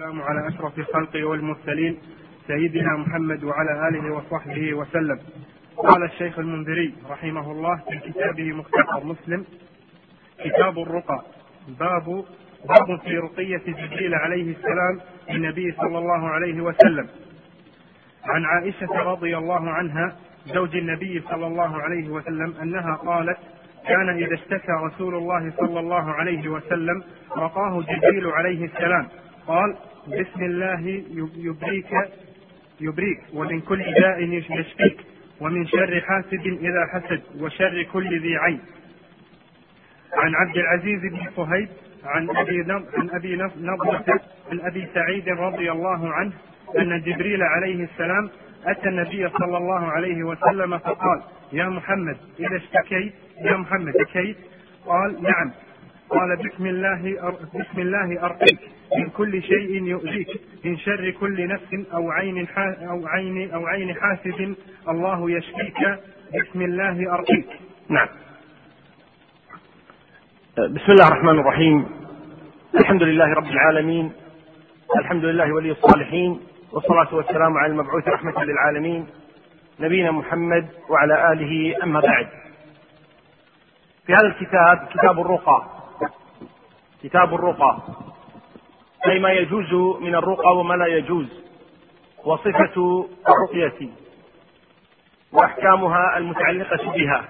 والسلام على أشرف الخلق والمرسلين سيدنا محمد وعلى آله وصحبه وسلم. قال الشيخ المنذري رحمه الله في كتابه مختصر مسلم كتاب الرقى باب باب في رقية جبريل عليه السلام للنبي صلى الله عليه وسلم. عن عائشة رضي الله عنها زوج النبي صلى الله عليه وسلم أنها قالت كان إذا اشتكى رسول الله صلى الله عليه وسلم رقاه جبريل عليه السلام. قال بسم الله يبريك يبريك. ومن كل داء يشفيك. ومن شر حاسد إذا حسد. وشر كل ذي عين. عن عبد العزيز بن صهيب عن أبي عن أبي نضرة عن أبي سعيد رضي الله عنه أن جبريل عليه السلام أتى النبي صلى الله عليه وسلم فقال يا محمد إذا اشتكيت يا محمد اشتكيت قال نعم. قال بسم الله بسم الله أرقيك. من كل شيء يؤذيك. من شر كل نفس أو عين أو عين أو عين حاسد الله يشفيك. بسم الله أرقيك. نعم. بسم الله الرحمن الرحيم. الحمد لله رب العالمين. الحمد لله ولي الصالحين. والصلاة والسلام على المبعوث رحمة للعالمين. نبينا محمد وعلى آله أما بعد. في هذا الكتاب كتاب الرقى كتاب الرقى. أي ما يجوز من الرقى وما لا يجوز. وصفة الرقية. وأحكامها المتعلقة بها.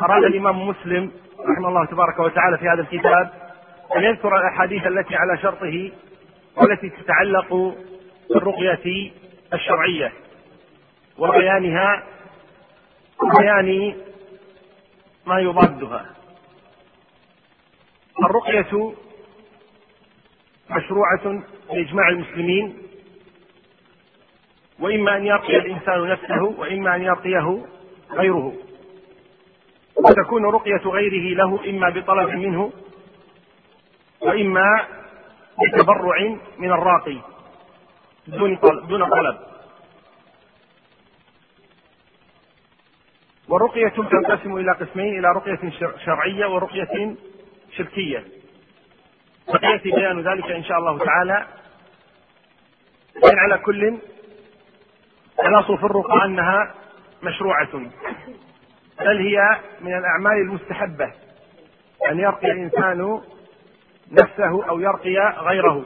أراد الإمام مسلم رحمه الله تبارك وتعالى في هذا الكتاب أن يذكر الأحاديث التي على شرطه والتي تتعلق بالرقية الشرعية. وبيانها وبيان ما يضادها. الرقية مشروعة لإجماع المسلمين وإما أن يرقي الإنسان نفسه وإما أن يرقيه غيره. وتكون رقية غيره له إما بطلب منه وإما بتبرع من الراقي دون طلب, دون طلب. والرقية تنقسم إلى قسمين إلى رقية شرعية ورقية شركية. وسيأتي بيان ذلك إن شاء الله تعالى. لكن على كل الأصل في الرقى أنها مشروعة. بل هي من الأعمال المستحبة أن يرقي الإنسان نفسه أو يرقي غيره.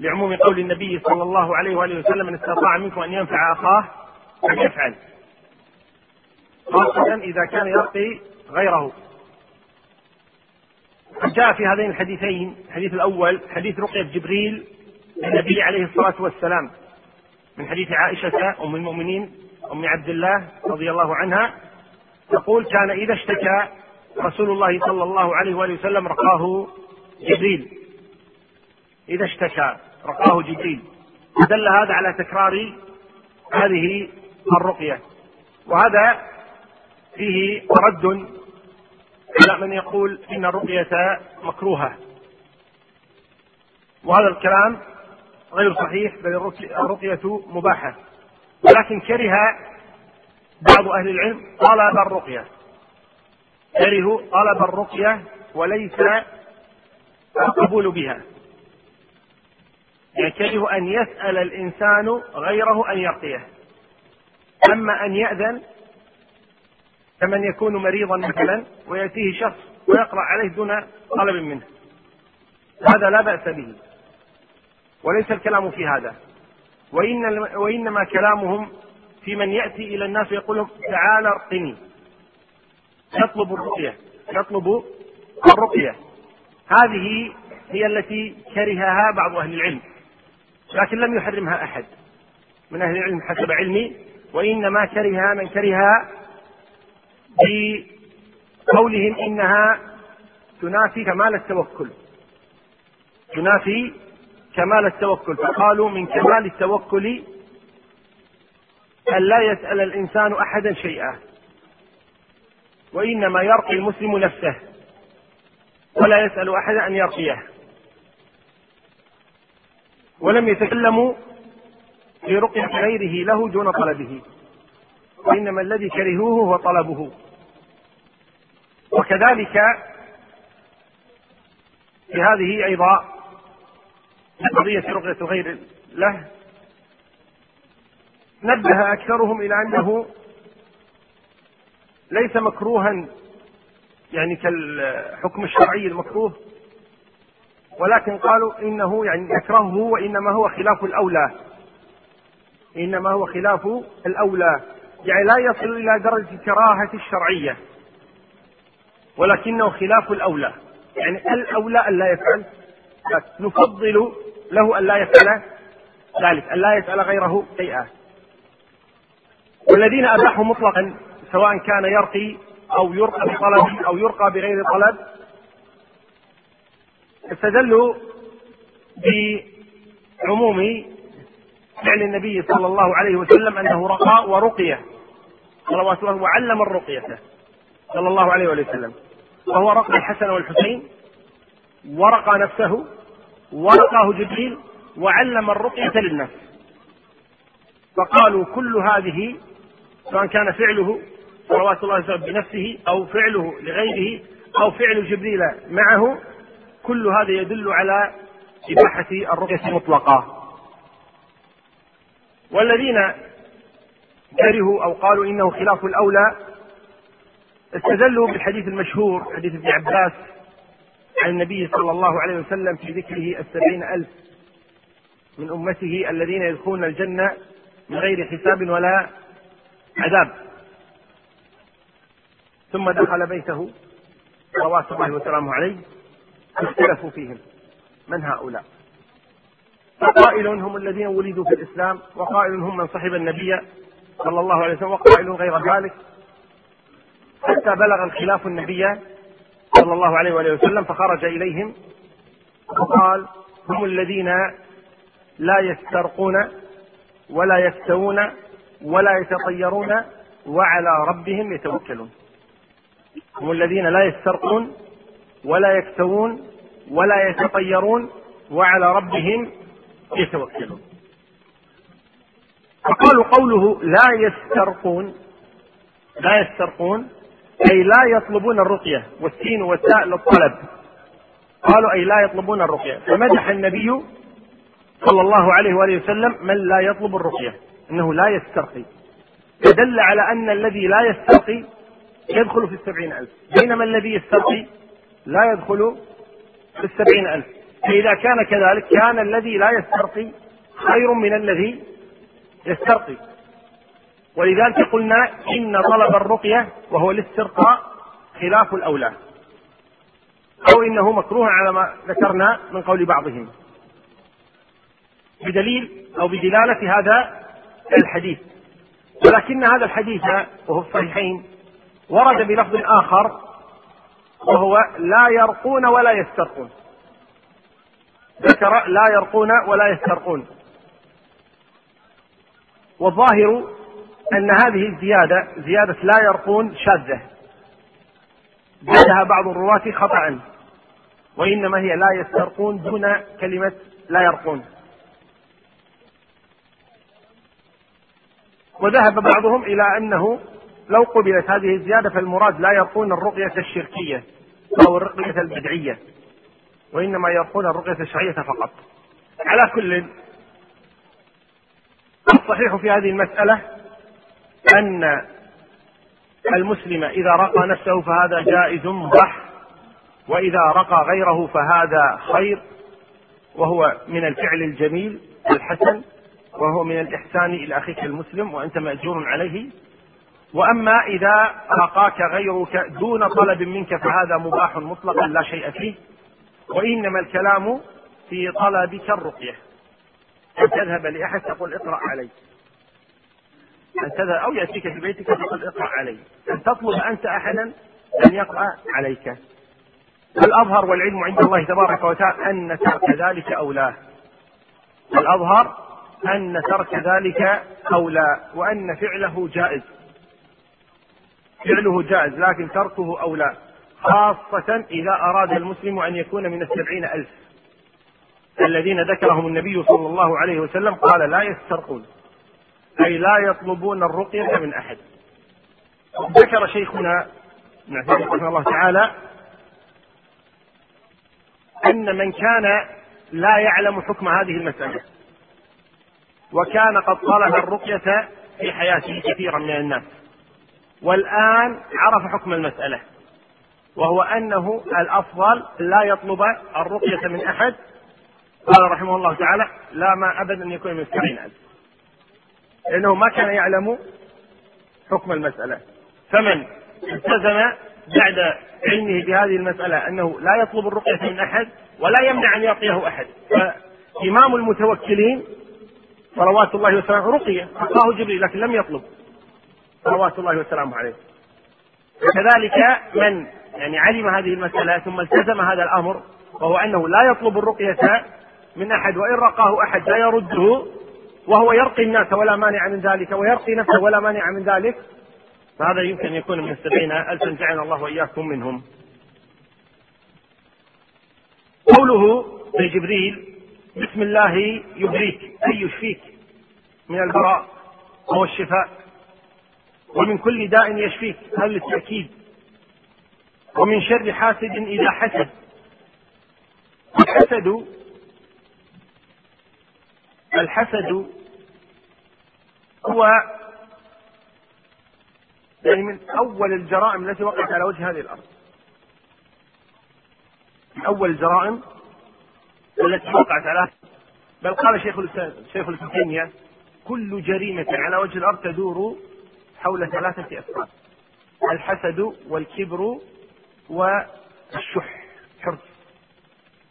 لعموم قول النبي صلى الله عليه وآله وسلم من استطاع منكم أن ينفع أخاه فليفعل. خاصة إذا كان يرقي غيره. جاء في هذين الحديثين الحديث الأول حديث رقية جبريل للنبي عليه الصلاة والسلام من حديث عائشة أم المؤمنين أم عبد الله رضي الله عنها تقول كان إذا اشتكى رسول الله صلى الله عليه وآله وسلم رقاه جبريل. إذا اشتكى رقاه جبريل. دل هذا على تكرار هذه الرقية. وهذا فيه رد على من يقول إن الرقية مكروهة. وهذا الكلام غير صحيح بل الرقية مباحة. ولكن كره بعض أهل العلم طلب الرقية كرهوا طلب الرقية وليس القبول بها. يعني كره أن يسأل الإنسان غيره أن يرقيه. أما أن يأذن كمن يكون مريضا مثلا ويأتيه شخص ويقرأ عليه دون طلب منه. هذا لا بأس به. وليس الكلام في هذا. وإن وإنما كلامهم في من يأتي إلى الناس ويقول لهم تعال أرقني. يطلب الرقية. يطلب الرقية. هذه هي التي كرهها بعض أهل العلم لكن لم يحرمها أحد. من أهل العلم حسب علمي وإنما كرهها من كرهها بقولهم إنها تنافي كمال التوكل. تنافي كمال التوكل. فقالوا من كمال التوكل أن لا يسأل الإنسان أحدا شيئا وإنما يرقي المسلم نفسه ولا يسأل أحدا أن يرقيه. ولم يتكلموا في رقية غيره له دون طلبه وإنما الذي كرهوه هو طلبه. وكذلك في هذه أيضا قضية رقية غير له نبه أكثرهم إلى أنه ليس مكروها يعني كالحكم الشرعي المكروه ولكن قالوا إنه يعني يكرهه وإنما هو خلاف الأولى. إنما هو خلاف الأولى يعني لا يصل إلى درجة الكراهة الشرعية. ولكنه خلاف الأولى. يعني الأولى أن لا يفعل نفضل له أن لا يفعل ذلك أن لا يسأل غيره شيئا. والذين أباحوا مطلقا سواء كان يرقي أو يرقى بطلب أو يرقى بغير طلب استدلوا بعموم فعل النبي صلى الله عليه وسلم أنه رقى ورقي. صلوات الله وعلم الرقية. صلى الله عليه وسلم. وهو رقى الحسن والحسين ورقى نفسه ورقاه جبريل وعلم الرقية للناس فقالوا كل هذه سواء كان فعله صلوات الله وسلم بنفسه أو فعله لغيره أو فعل جبريل معه كل هذا يدل على إباحة الرقية مطلقة والذين كرهوا أو قالوا إنه خلاف الأولى استدلوا بالحديث المشهور حديث ابن عباس عن النبي صلى الله عليه وسلم في ذكره السبعين ألف من أمته الذين يدخلون الجنة من غير حساب ولا عذاب. ثم دخل بيته صلوات الله وسلامه عليه اختلفوا فيهم. من هؤلاء؟ فقائل هم الذين ولدوا في الإسلام وقائل هم من صحب النبي صلى الله عليه وسلم وقائل غير ذلك. حتى بلغ الخلاف النبي صلى الله عليه وآله وسلم فخرج إليهم وقال هم الذين لا يسترقون ولا يستوون ولا يتطيرون وعلى ربهم يتوكلون. هم الذين لا يسترقون ولا يكتوون ولا يتطيرون وعلى ربهم يتوكلون. فقالوا قوله لا يسترقون لا يسترقون أي لا يطلبون الرقية والسين والتاء للطلب. قالوا أي لا يطلبون الرقية. فمدح النبي صلى الله عليه وآله وسلم من لا يطلب الرقية أنه لا يسترقي. فدل على أن الذي لا يسترقي يدخل في السبعين ألف. بينما الذي يسترقي لا يدخل في السبعين ألف. فإذا كان كذلك كان الذي لا يسترقي خير من الذي يسترقي. ولذلك قلنا إن طلب الرقية وهو الاسترقاء خلاف الأولى. أو إنه مكروه على ما ذكرنا من قول بعضهم. بدليل أو بدلالة هذا الحديث. ولكن هذا الحديث وهو الصحيحين ورد بلفظ آخر وهو لا يرقون ولا يسترقون. ذكر لا يرقون ولا يسترقون. والظاهر أن هذه الزيادة زيادة لا يرقون شاذة. زادها بعض الرواة خطأ. وإنما هي لا يسترقون دون كلمة لا يرقون. وذهب بعضهم إلى أنه لو قبلت هذه الزيادة فالمراد لا يرقون الرقية الشركية أو الرقية البدعية. وإنما يرقون الرقية الشرعية فقط. على كل الصحيح في هذه المسألة أن المسلم إذا رقى نفسه فهذا جائز مباح وإذا رقى غيره فهذا خير وهو من الفعل الجميل الحسن وهو من الإحسان إلى أخيك المسلم وأنت مأجور عليه. وأما إذا رقاك غيرك دون طلب منك فهذا مباح مطلقا لا شيء فيه وإنما الكلام في طلبك الرقية. أن تذهب لأحد تقول اقرأ علي. أن تذهب أو يأتيك في بيتك تقول اقرأ علي. أن تطلب أنت أحدا أن يقرأ عليك؟ الأظهر والعلم عند الله تبارك وتعالى أن ترك ذلك أولاه الأظهر أن ترك ذلك أولى وأن فعله جائز. فعله جائز لكن تركه أولى خاصة إذا أراد المسلم أن يكون من السبعين ألف. الذين ذكرهم النبي صلى الله عليه وسلم قال لا يسترقون. أي لا يطلبون الرقية من أحد. ذكر شيخنا رحمه الله تعالى أن من كان لا يعلم حكم هذه المسألة وكان قد طلب الرقية في حياته كثيرا من الناس والآن عرف حكم المسألة وهو أنه الأفضل لا يطلب الرقية من أحد. قال رحمه الله تعالى لا ما أبدا أن يكون من السبعين لأنه ما كان يعلم حكم المسألة. فمن التزم بعد علمه بهذه المسألة أنه لا يطلب الرقية من أحد ولا يمنع أن يعطيه أحد. فإمام المتوكلين صلوات الله وسلامه رقية. أعطاه جبريل لكن لم يطلب. صلوات الله وسلامه عليه. كذلك من يعني علم هذه المسألة ثم التزم هذا الأمر وهو أنه لا يطلب الرقية من أحد وإن رقاه أحد لا يرده وهو يرقي الناس ولا مانع من ذلك ويرقي نفسه ولا مانع من ذلك. فهذا يمكن يكون من السبعين ألفا جعلنا الله وإياكم منهم. قوله لجبريل بسم الله يبريك أي يشفيك من البراء وهو الشفاء ومن كل داء يشفيك هذا للتأكيد؟ ومن شر حاسد إذا حسد. الحسد الحسد هو يعني من أول الجرائم التي وقعت على وجه هذه الأرض. من أول الجرائم التي وقعت على بل قال شيخ شيخ الإسلام تيمية كل جريمة على وجه الأرض تدور حول ثلاثة أسباب الحسد والكبر والشح. حرص.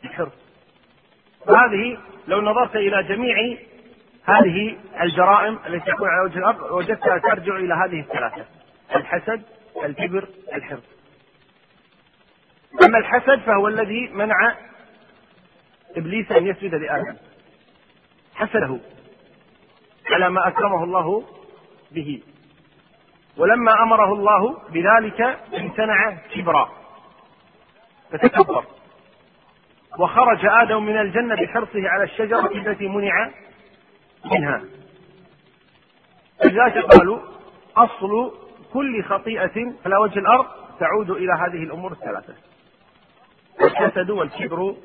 الحرص هذه لو نظرت إلى جميع هذه الجرائم التي تكون على وجه الأرض وجدتها ترجع إلى هذه الثلاثة الحسد الكبر الحرص. أما الحسد فهو الذي منع إبليس أن يسجد لآدم. حسده على ما أكرمه الله به. ولما أمره الله بذلك امتنع كبرا فتكبر. وخرج آدم من الجنة بحرصه على الشجرة التي منع منها. لذلك قالوا أصل كل خطيئة على وجه الأرض تعود إلى هذه الأمور الثلاثة. الحسد والكبر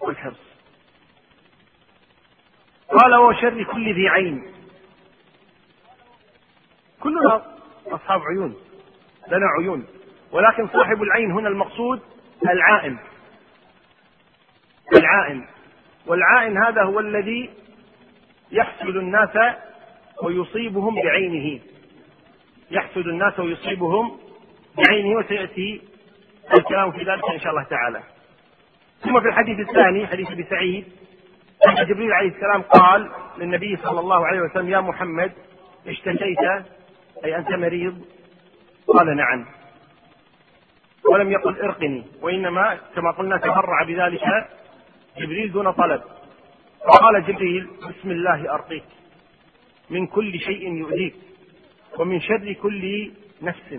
والحرص. قال وشر كل ذي عين. كلنا أصحاب عيون لنا عيون. ولكن صاحب العين هنا المقصود العائن. العائن. والعائن هذا هو الذي يحسد الناس ويصيبهم بعينه. يحسد الناس ويصيبهم بعينه وسيأتي الكلام في ذلك إن شاء الله تعالى. ثم في الحديث الثاني حديث أبي سعيد أن جبريل عليه السلام قال للنبي صلى الله عليه وسلم يا محمد اشتكيت أي أنت مريض؟ قال نعم. ولم يقل ارقني. وإنما كما قلنا تفرع بذلك جبريل دون طلب. فقال جبريل بسم الله أرقيك. من كل شيء يؤذيك ومن شر كل نفس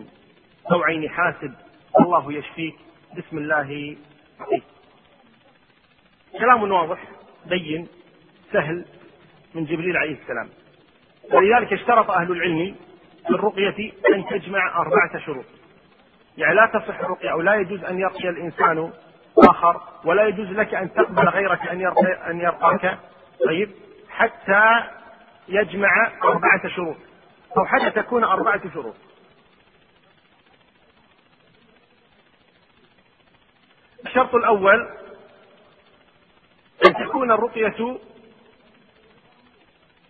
أو عين حاسد الله يشفيك. بسم الله أرقيك. كلام واضح بين سهل من جبريل عليه السلام. ولذلك اشترط أهل العلم في الرقية أن تجمع أربعة شروط. يعني لا تصح الرقية أو لا يجوز أن يرقي الإنسان آخر ولا يجوز لك أن تقبل غيرك أن أن يرقاك طيب حتى يجمع أربعة شروط أو حتى تكون أربعة شروط. الشرط الأول أن تكون الرقية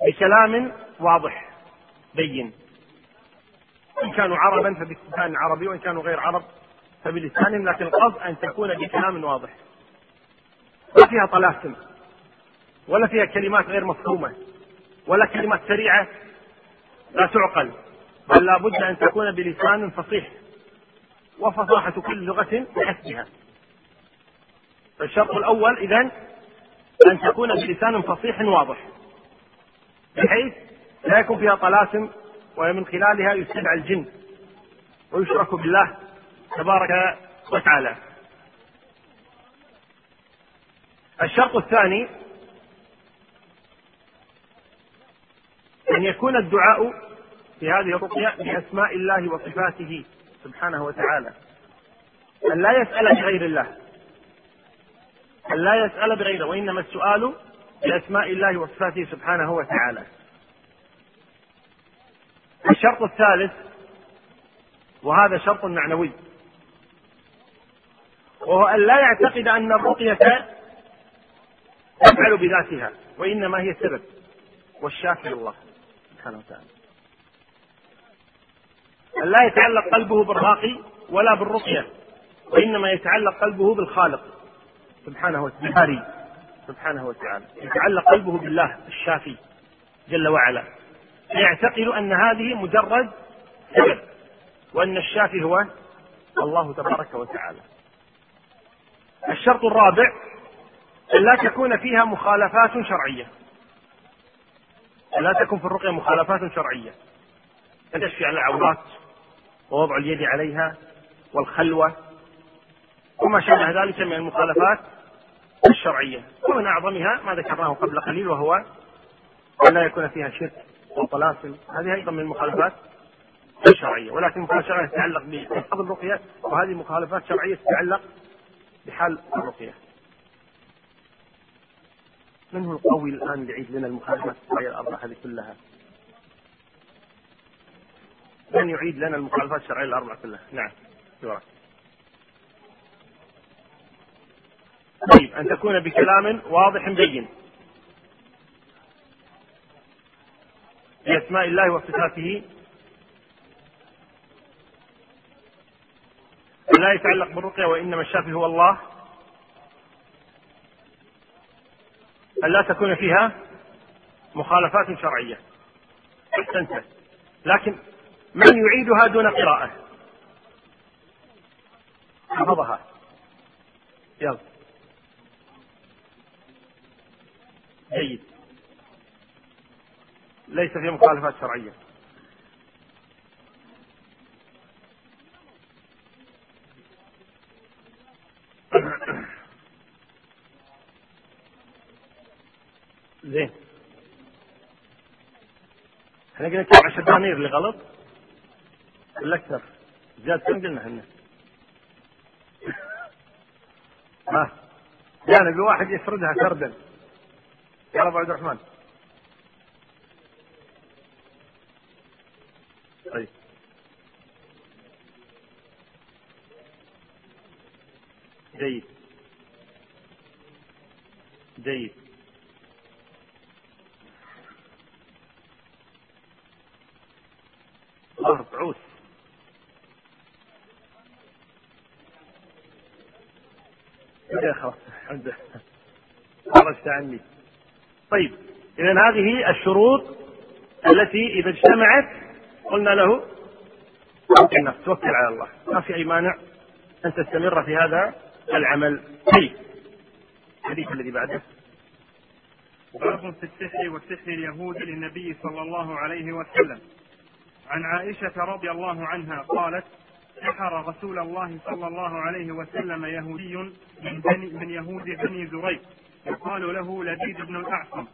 بكلام واضح بين. إن كانوا عربا فبلسان عربي وإن كانوا غير عرب فبلسانهم لكن القصد أن تكون بكلام واضح. ما فيها طلاسم ولا فيها كلمات غير مفهومة ولا كلمات سريعة لا تعقل بل لابد أن تكون بلسان فصيح وفصاحة كل لغة بحسبها. فالشرط الأول إذا أن تكون بلسان فصيح واضح بحيث لا يكون فيها طلاسم ومن خلالها يستدعى الجن ويشرك بالله. تبارك وتعالى. الشرط الثاني أن يكون الدعاء في هذه الرقية بأسماء الله وصفاته سبحانه وتعالى. أن لا يسأل بغير الله. أن لا يسأل بغيره وإنما السؤال بأسماء الله وصفاته سبحانه وتعالى. الشرط الثالث وهذا شرط معنوي. وهو أن لا يعتقد أن الرقية تفعل بذاتها وإنما هي سبب. والشافي الله سبحانه وتعالى. أن لا يتعلق قلبه بالراقي ولا بالرقية وإنما يتعلق قلبه بالخالق سبحانه وتعالى سبحانه وتعالى. يتعلق قلبه بالله الشافي جل وعلا. يعتقد أن هذه مجرد سبب وأن الشافي هو الله تبارك وتعالى. الشرط الرابع أن لا تكون فيها مخالفات شرعية. لا تكون في الرقية مخالفات شرعية. تشفي على العورات ووضع اليد عليها والخلوة وما شابه ذلك من المخالفات الشرعية. ومن أعظمها ما ذكرناه قبل قليل وهو أن لا يكون فيها شرك وطلاسم. هذه أيضا من المخالفات الشرعية. ولكن مخالفات شرعية تتعلق بحفظ الرقية وهذه مخالفات شرعية تتعلق بحال الرقية من هو القوي الآن اللي يعيد لنا المخالفات الشرعية الأربعة هذه كلها؟ من يعيد لنا المخالفات الشرعية الأربعة كلها؟ نعم دورك. طيب أن تكون بكلام واضح بين بأسماء الله وصفاته لا يتعلق بالرقية وإنما الشافي هو الله. أن لا تكون فيها مخالفات شرعية. أحسنت لكن من يعيدها دون قراءة؟ حفظها. يلا. جيد. ليس فيه مخالفات شرعية. زين. إحنا قلنا كم عشر دنانير اللي غلط ولا أكثر؟ كم قلنا إحنا؟ ها. يعني بواحد يفردها سردا يا أبو عبد الرحمن. طيب. جيد. جيد. ظهر عوس كده خلاص الحمد لله. خرجت عني. طيب اذا هذه الشروط التي إذا اجتمعت قلنا له توكل نفسك توكل على الله. ما في أي مانع أن تستمر في هذا العمل. طيب الحديث الذي بعده. باب في السحر وسحر اليهود للنبي صلى الله عليه وسلم. عن عائشة رضي الله عنها قالت سحر رسول الله صلى الله عليه وسلم يهودي من, بني من يهود بني زريق يقال له لبيد بن الأعصم.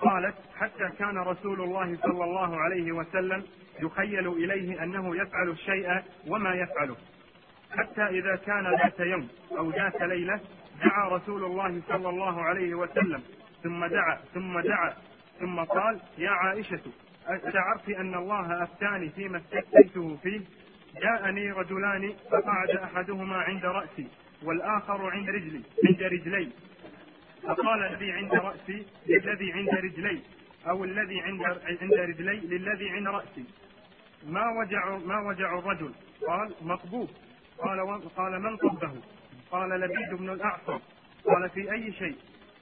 قالت حتى كان رسول الله صلى الله عليه وسلم يخيل إليه أنه يفعل الشيء وما يفعله. حتى إذا كان ذات يوم أو ذات ليلة دعا رسول الله صلى الله عليه وسلم. ثم دعا ثم دعا ثم قال يا عائشة أشعرت أن الله أفتاني فيما استفتيته فيه. جاءني رجلان فقعد أحدهما عند رأسي والآخر عند رجلي عند رجلي. فقال الذي عند رأسي للذي عند رجلي أو الذي عند عند رجلي للذي عند رأسي. ما وجع ما وجع الرجل؟ قال مقبوب قال قال من قبه؟ قال لبيد بن الأعصم. قال في أي شيء؟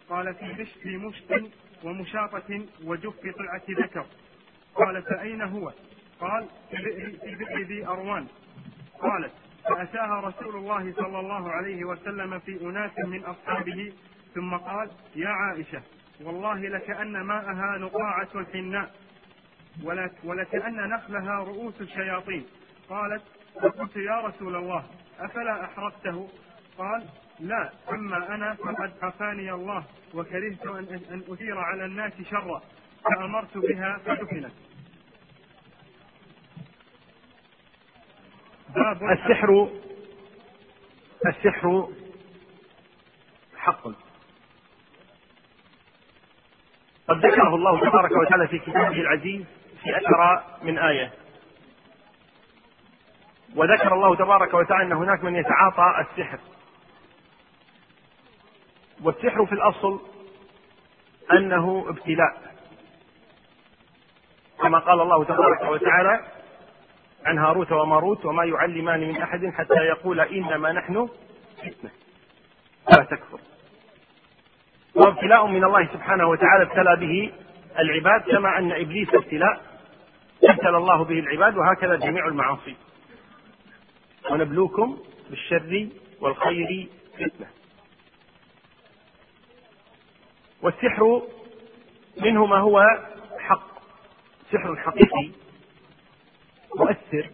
قال في مشت ومشاطة وجف طلعة ذكر. قال فأين هو؟ قال في بئر, ذي أروان. قالت فأتاها رسول الله صلى الله عليه وسلم في أناس من أصحابه ثم قال يا عائشة والله لكأن ماءها نقاعة الحناء ولكأن نخلها رؤوس الشياطين. قالت فقلت يا رسول الله أفلا أحرقته؟ قال لا أما أنا فقد عفاني الله وكرهت أن أثير على الناس شرا فأمرت بها فدفنت. السحر السحر حق. قد ذكره الله تبارك وتعالى في كتابه العزيز في أكثر من آية. وذكر الله تبارك وتعالى أن هناك من يتعاطى السحر. والسحر في الأصل أنه ابتلاء. كما قال الله تبارك وتعالى عن هاروت وماروت وما يعلمان من أحد حتى يقول إنما نحن فتنة. لا تكفر. وابتلاء من الله سبحانه وتعالى ابتلى به العباد كما أن إبليس ابتلاء ابتلى الله به العباد وهكذا جميع المعاصي. ونبلوكم بالشر والخير فتنة. والسحر منه ما هو حق. سحر حقيقي. مؤثر.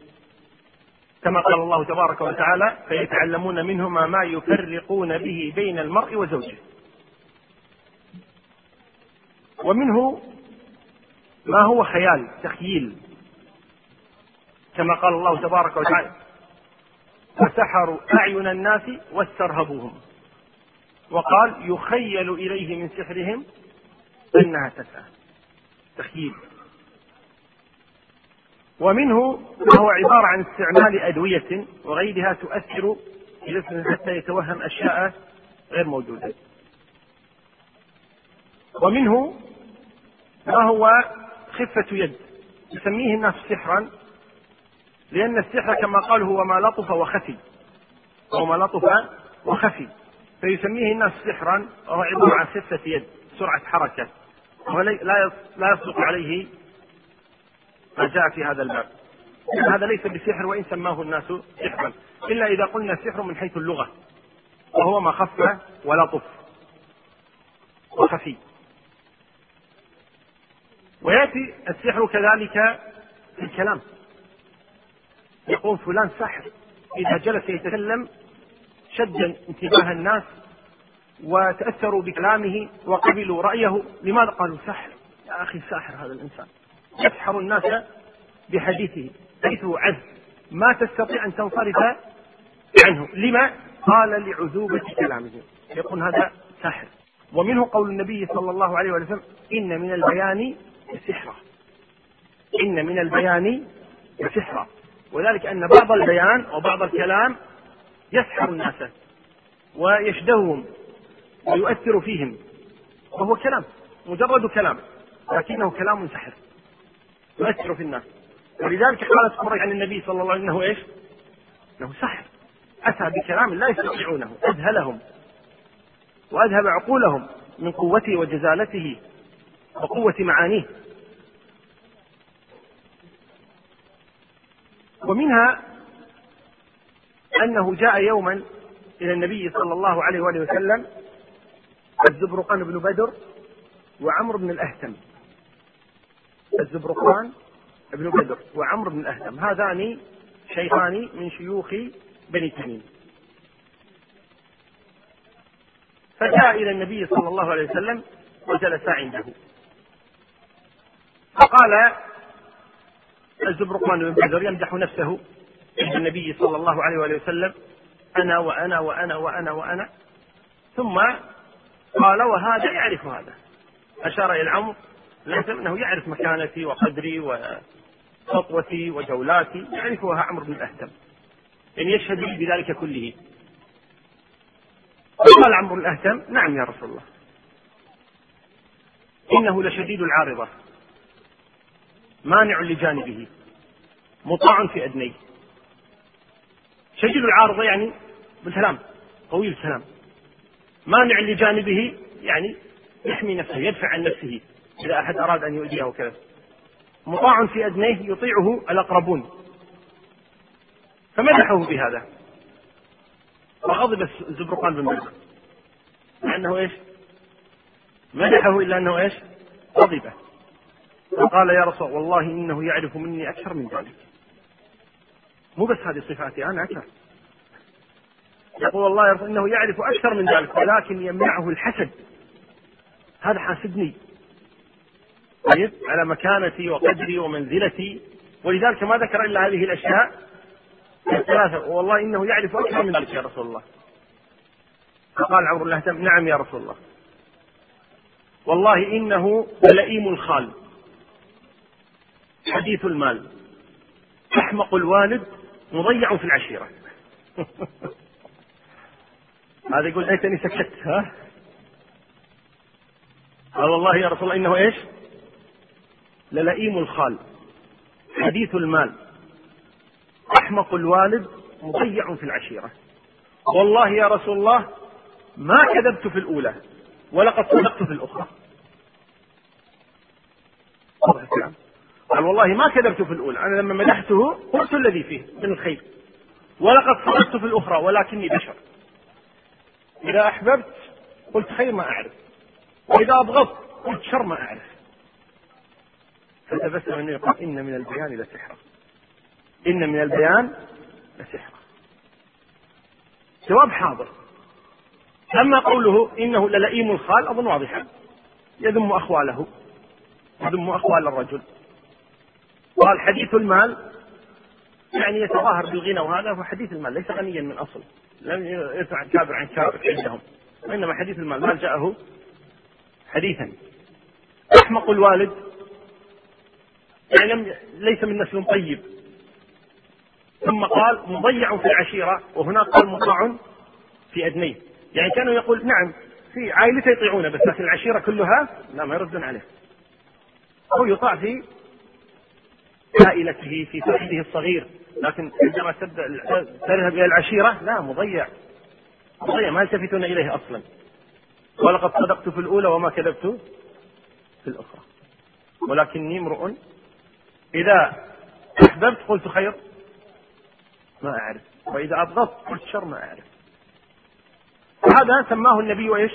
كما قال الله تبارك وتعالى فيتعلمون منهما ما يفرقون به بين المرء وزوجه. ومنه ما هو خيال تخييل. كما قال الله تبارك وتعالى فسحروا أعين الناس واسترهبوهم. وقال يخيل إليه من سحرهم أنها تسعى تخييل. ومنه ما هو عبارة عن استعمال أدوية وغيرها تؤثر في جسمه حتى يتوهم أشياء غير موجودة. ومنه ما هو خفة يد يسميه الناس سحرا لأن السحر كما قال هو ما لطف وخفي هو ما لطف وخفي. فيسميه الناس سحرا وهو عبارة عن خفة يد سرعة حركة ولا لا يصدق عليه ما جاء في هذا الباب. هذا ليس بسحر وإن سماه الناس سحرا. إلا إذا قلنا سحر من حيث اللغة. وهو ما خف ولطف وخفي. ويأتي السحر كذلك في الكلام. يقول فلان ساحر إذا جلس يتكلم شد انتباه الناس وتأثروا بكلامه وقبلوا رأيه لماذا قالوا ساحر يا أخي ساحر هذا الإنسان. يسحر الناس بحديثه حديثه عذب ما تستطيع أن تنصرف عنه. لما؟ قال لعذوبة كلامه. يقول هذا ساحر. ومنه قول النبي صلى الله عليه وسلم إن من البيان سحرا إن من البيان سحرا وذلك أن بعض البيان وبعض الكلام يسحر الناس ويشدههم ويؤثر فيهم. وهو كلام مجرد كلام لكنه كلام سحر. يؤثر في الناس. ولذلك قالت قريش عن النبي صلى الله عليه وسلم إنه إيش؟ إنه سحر. أتى بكلام لا يستطيعونه. أذهلهم. وأذهب عقولهم من قوته وجزالته وقوة معانيه. ومنها أنه جاء يوما إلى النبي صلى الله عليه وآله وسلم الزبرقان بن بدر وعمرو بن الأهتم. الزبرقان بن بدر وعمرو بن الأهدم. هذان شيخان من شيوخ بني تميم. فجاء إلى النبي صلى الله عليه وسلم وجلس عنده. فقال الزبرقان بن بدر يمدح نفسه عند النبي صلى الله عليه وسلم أنا وأنا وأنا وأنا وأنا. ثم قال وهذا يعرف هذا. أشار إلى العمر ليس انه يعرف مكانتي وقدري وخطوتي وجولاتي يعرفها عمرو بن الاهتم يعني يشهد لي بذلك كله. قال عمرو الاهتم نعم يا رسول الله. إنه لشديد العارضة. مانع لجانبه. مطاع في أدنيه. شديد العارضة يعني بالكلام طويل الكلام مانع لجانبه يعني يحمي نفسه يدفع عن نفسه. إذا أحد أراد أن يؤذيه كذا. مطاع في أدنيه يطيعه الأقربون. فمدحه بهذا. وغضب الزبرقان بن بدر مع أنه إيش؟ مدحه إلا أنه إيش؟ غضب فقال يا رسول والله إنه يعرف مني أكثر من ذلك. مو بس هذه صفاتي أنا أكثر. يقول رسول إنه يعرف أكثر من ذلك ولكن يمنعه الحسد. هذا حاسدني. طيب على مكانتي وقدري ومنزلتي. ولذلك ما ذكر إلا هذه الأشياء الثلاثة. والله إنه يعرف أكثر من ذلك يا رسول الله. فقال عمرو بن الهتم نعم يا رسول الله. والله إنه لئيم الخال حديث المال أحمق الوالد مضيع في العشيرة. هذا يقول ليتني سكت ها؟ قال والله يا رسول الله إنه إيش؟ للئيم الخال. حديث المال. أحمق الوالد مضيع في العشيرة. والله يا رسول الله ما كذبت في الأولى ولقد صدقت في الأخرى. قال والله ما كذبت في الأولى. أنا لما مدحته قلت الذي فيه من الخير. ولقد صدقت في الأخرى ولكني بشر. إذا أحببت قلت خير ما أعرف. وإذا أبغضت قلت شر ما أعرف. فتبسم النبي قال إن من البيان لسحرا إن من البيان لسحرا جواب حاضر. أما قوله إنه للئيم الخال أظن واضحا. يذم أخواله. يذم أخوال الرجل. قال حديث المال يعني يتظاهر بالغنى وهذا هو حديث المال ليس غنيا من أصل. لم يسمع كابر عن كابر عندهم. وإنما حديث المال. ما جاءه حديثا. أحمق الوالد يعني لم ليس من نسل طيب. ثم قال مضيع في العشيرة وهناك قال مطاع في أدنيه. يعني كانوا يقول نعم في عائلته يطيعونه بس لكن العشيرة كلها لا ما يردون عليه. هو يطاع في عائلته في صحبه الصغير. لكن عندما تذهب إلى العشيرة لا مضيع. مضيع ما يلتفتون إليه أصلا. ولقد صدقت في الأولى وما كذبت في الأخرى. ولكني امرؤ إذا أحببت قلت خير؟ ما أعرف. وإذا أبغضت قلت شر ما أعرف. وهذا سماه النبي إيش؟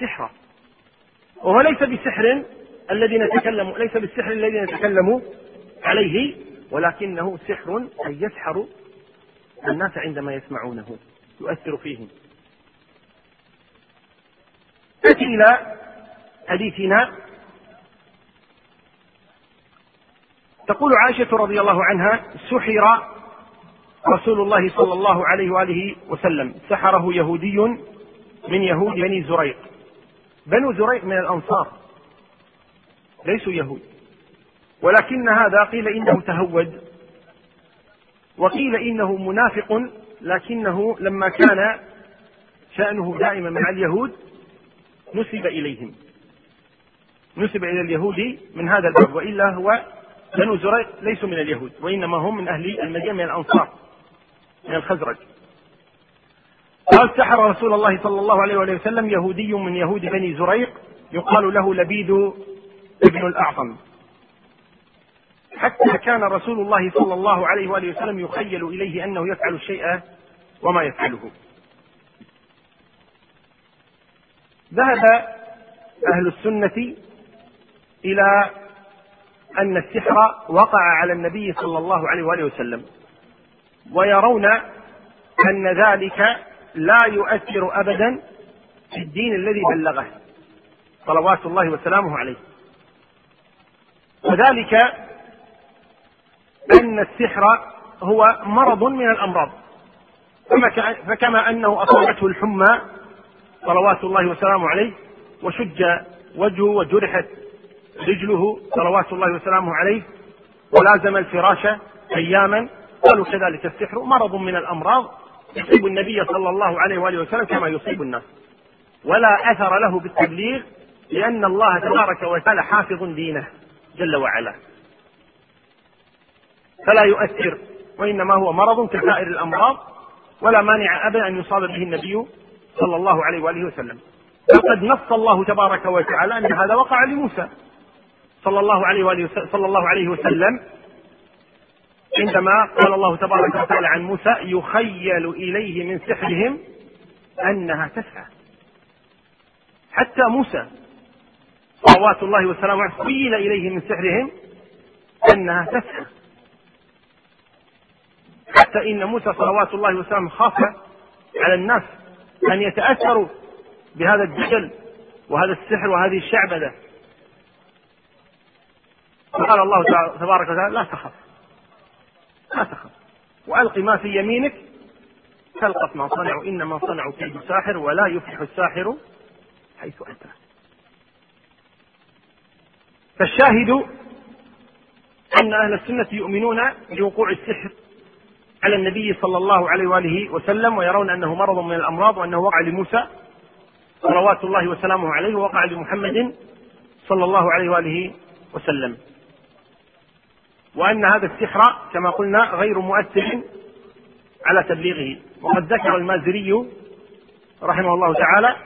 سحرا وهو ليس بسحر الذي نتكلم ليس بالسحر الذي نتكلم عليه ولكنه سحر أي يسحر الناس عندما يسمعونه يؤثر فيهم. نأتي إلى حديثنا تقول عائشة رضي الله عنها سحر رسول الله صلى الله عليه وآله وسلم. سحره يهودي من يهود بني زريق. بنو زريق من الأنصار. ليسوا يهود. ولكن هذا قيل إنه تهود. وقيل إنه منافق لكنه لما كان شأنه دائما مع اليهود نسب إليهم. نسب إلى اليهود من هذا الباب وإلا هو بنو زريق ليسوا من اليهود وإنما هم من أهل المدينة من الأنصار من الخزرج. قال سحر رسول الله صلى الله عليه وسلم يهودي من يهود بني زريق يقال له لبيد ابن الأعظم. حتى كان رسول الله صلى الله عليه وآله وسلم يخيل إليه أنه يفعل الشيء وما يفعله. ذهب أهل السنة إلى أن السحر وقع على النبي صلى الله عليه وآله وسلم. ويرون أن ذلك لا يؤثر أبدا في الدين الذي بلغه. صلوات الله وسلامه عليه. وذلك أن السحر هو مرض من الأمراض. فكما أنه أصابته الحمى صلوات الله وسلامه عليه وشج وجهه وجرحت رجله صلوات الله وسلامه عليه ولازم الفراش أياما. قالوا كذلك السحر. مرض من الأمراض يصيب النبي صلى الله عليه وآله وسلم كما يصيب الناس. ولا أثر له بالتبليغ لأن الله تبارك وتعالى حافظ دينه جل وعلا. فلا يؤثر وإنما هو مرض كسائر الأمراض ولا مانع أبدا أن يصاب به النبي صلى الله عليه وآله وسلم. وقد نص الله تبارك وتعالى أن هذا وقع لموسى. صلى الله عليه وآله صلى الله عليه وسلم عندما قال الله تبارك وتعالى عن موسى يخيل إليه من سحرهم أنها تسعى. حتى موسى صلوات الله وسلامه خيل إليه من سحرهم أنها تسعى. حتى إن موسى صلوات الله وسلامه خاف على الناس أن يتأثروا بهذا الدجل وهذا السحر وهذه الشعبذة فقال الله تبارك وتعالى لا تخف. لا تخف. وألق ما في يمينك تلقف ما صنعوا. إنما صنعوا كيد ساحر ولا يفلح الساحر حيث أتى. فالشاهد أن أهل السنة يؤمنون بوقوع السحر على النبي صلى الله عليه وآله وسلم ويرون أنه مرض من الأمراض وأنه وقع لموسى صلوات الله وسلامه عليه ووقع لمحمد صلى الله عليه وآله وسلم. وأن هذا السحر كما قلنا غير مؤثر على تبليغه. وقد ذكر المازري رحمه الله تعالى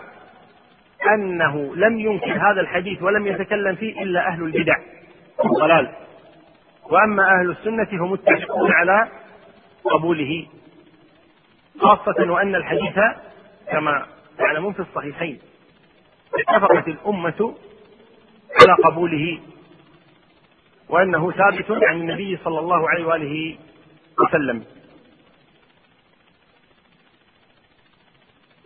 أنه لم ينكر هذا الحديث ولم يتكلم فيه إلا أهل البدع. والضلال وأما أهل السنة هم متفقون على قبوله. خاصة وأن الحديث كما تعلمون في الصحيحين اتفقت الأمة على قبوله. وأنه ثابت عن النبي صلى الله عليه وآله وسلم.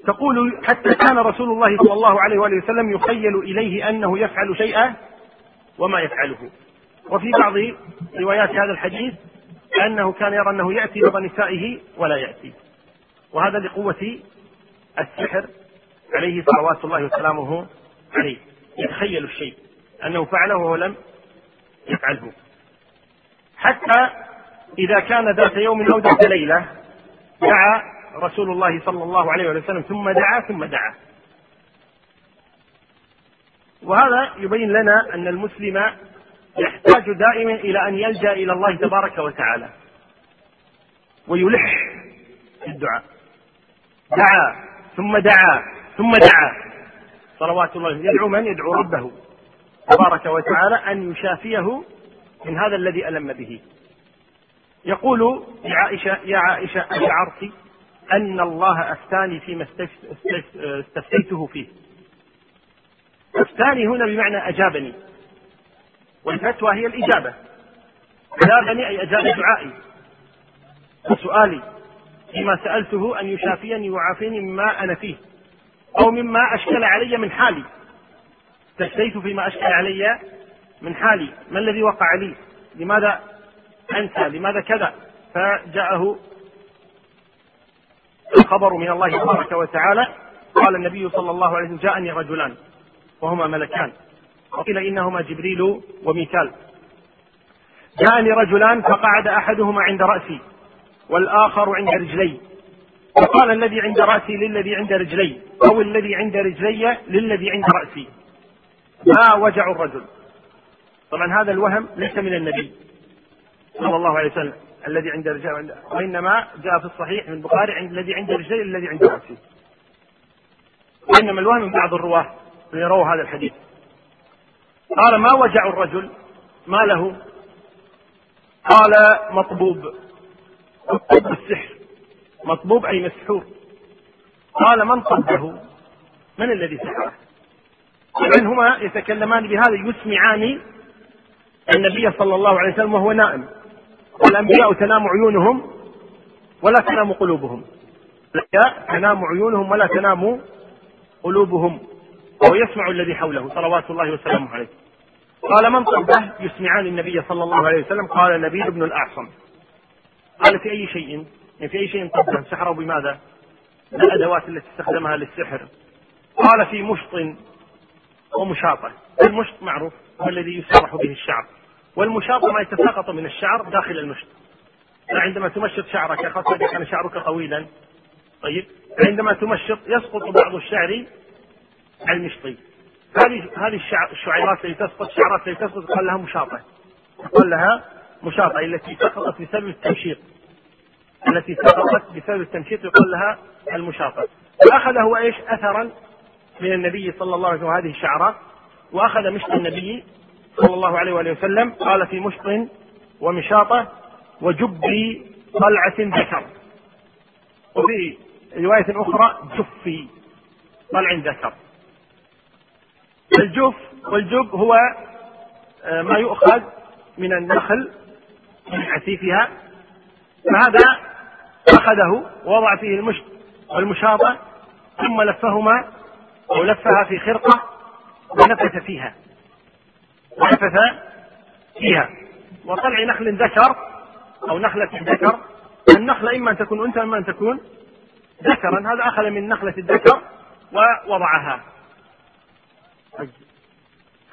تقول حتى كان رسول الله صلى الله عليه وآله وسلم يخيل إليه أنه يفعل شيئا وما يفعله. وفي بعض روايات هذا الحديث أنه كان يرى أنه يأتي بعض نسائه ولا يأتي. وهذا لقوة السحر عليه صلوات الله وسلامه عليه. يتخيل الشيء. أنه فعله وهو لم يفعله. حتى إذا كان ذات يوم أو ذات ليلة دعا رسول الله صلى الله عليه وسلم ثم دعا ثم دعا. وهذا يبين لنا أن المسلم يحتاج دائما إلى أن يلجأ إلى الله تبارك وتعالى. ويلح في الدعاء. دعا ثم دعا ثم دعا. صلوات الله يدعو من؟ يدعو ربه. تبارك وتعالى أن يشافيه من هذا الذي ألم به. يقول لعائشة يا عائشة أشعرت أن الله أفتاني فيما استفتيته فيه. أفتاني هنا بمعنى أجابني. والفتوى هي الإجابة. أجابني أي أجاب دعائي. وسؤالي فيما سألته أن يشافيني ويعافيني مما أنا فيه. أو مما أشكل علي من حالي. استفتيت فيما أشكل علي من حالي. ما الذي وقع لي؟ لماذا أنسى؟ لماذا كذا؟ فجاءه الخبر من الله تبارك وتعالى. قال النبي صلى الله عليه وسلم جاءني رجلان وهما ملكان. وقيل إنهما جبريل وميكال. جاءني رجلان فقعد أحدهما عند رأسي والآخر عند رجلي. فقال الذي عند رأسي للذي عند رجلي أو الذي عند رجلي للذي عند رأسي. ما وجع الرجل. طبعا هذا الوهم ليس من النبي صلى الله عليه وسلم الذي عند رجال وإنما جاء في الصحيح من البخاري عند الذي عند رجلي الذي عند راسي وإنما الوهم من بعض الرواة الذين رووا هذا الحديث. قال ما وجع الرجل؟ ما له؟ قال مطبوب. مطبوب السحر مطبوب أي مسحور. قال من طبه؟ من الذي سحره؟ طبعا هما يتكلمان بهذا يسمعان النبي صلى الله عليه وسلم وهو نائم. والأنبياء تنام عيونهم ولا تنام قلوبهم. تنام عيونهم ولا تنام قلوبهم. وهو يسمع الذي حوله صلوات الله وسلامه عليه. قال من طبه يسمعان النبي صلى الله عليه وسلم. قال نبيل بن الأعصم. قال في أي شيء؟ يعني في أي شيء طبه سحره بماذا؟ ما الأدوات التي استخدمها للسحر. قال في مشط ومشاطة. المشط معروف هو الذي يسرح به الشعر. والمشاطة ما يتساقط من الشعر داخل المشط. عندما تمشط شعرك خاصة إذا كان شعرك طويلا طيب؟ عندما تمشط يسقط بعض الشعر المشطي هذه هذه الشعيرات التي تسقط الشعرات التي تسقط قال لها مشاطة. قال لها مشاطة التي سقطت بسبب التمشيط. التي سقطت بسبب التمشيط يقال لها المشاطة. فأخذ هو إيش؟ أثرا من النبي صلى الله عليه وسلم هذه الشعرات وأخذ مشط النبي صلى الله عليه وآله وسلم قال في مشط ومشاطة وجب طلعة ذكر. وفي رواية أخرى جفي طلع ذكر. الجف والجب هو آه، ما يؤخذ من النخل من عسيفها. فهذا أخذه ووضع فيه المشط والمشاطة ثم لفهما أو لفها في خرقة ونفث فيها. ونفث فيها. وطلع نخل ذكر أو نخلة ذكر. النخلة إما أن تكون أنثى إما أن تكون ذكرا. هذا أخذ من نخلة الذكر ووضعها.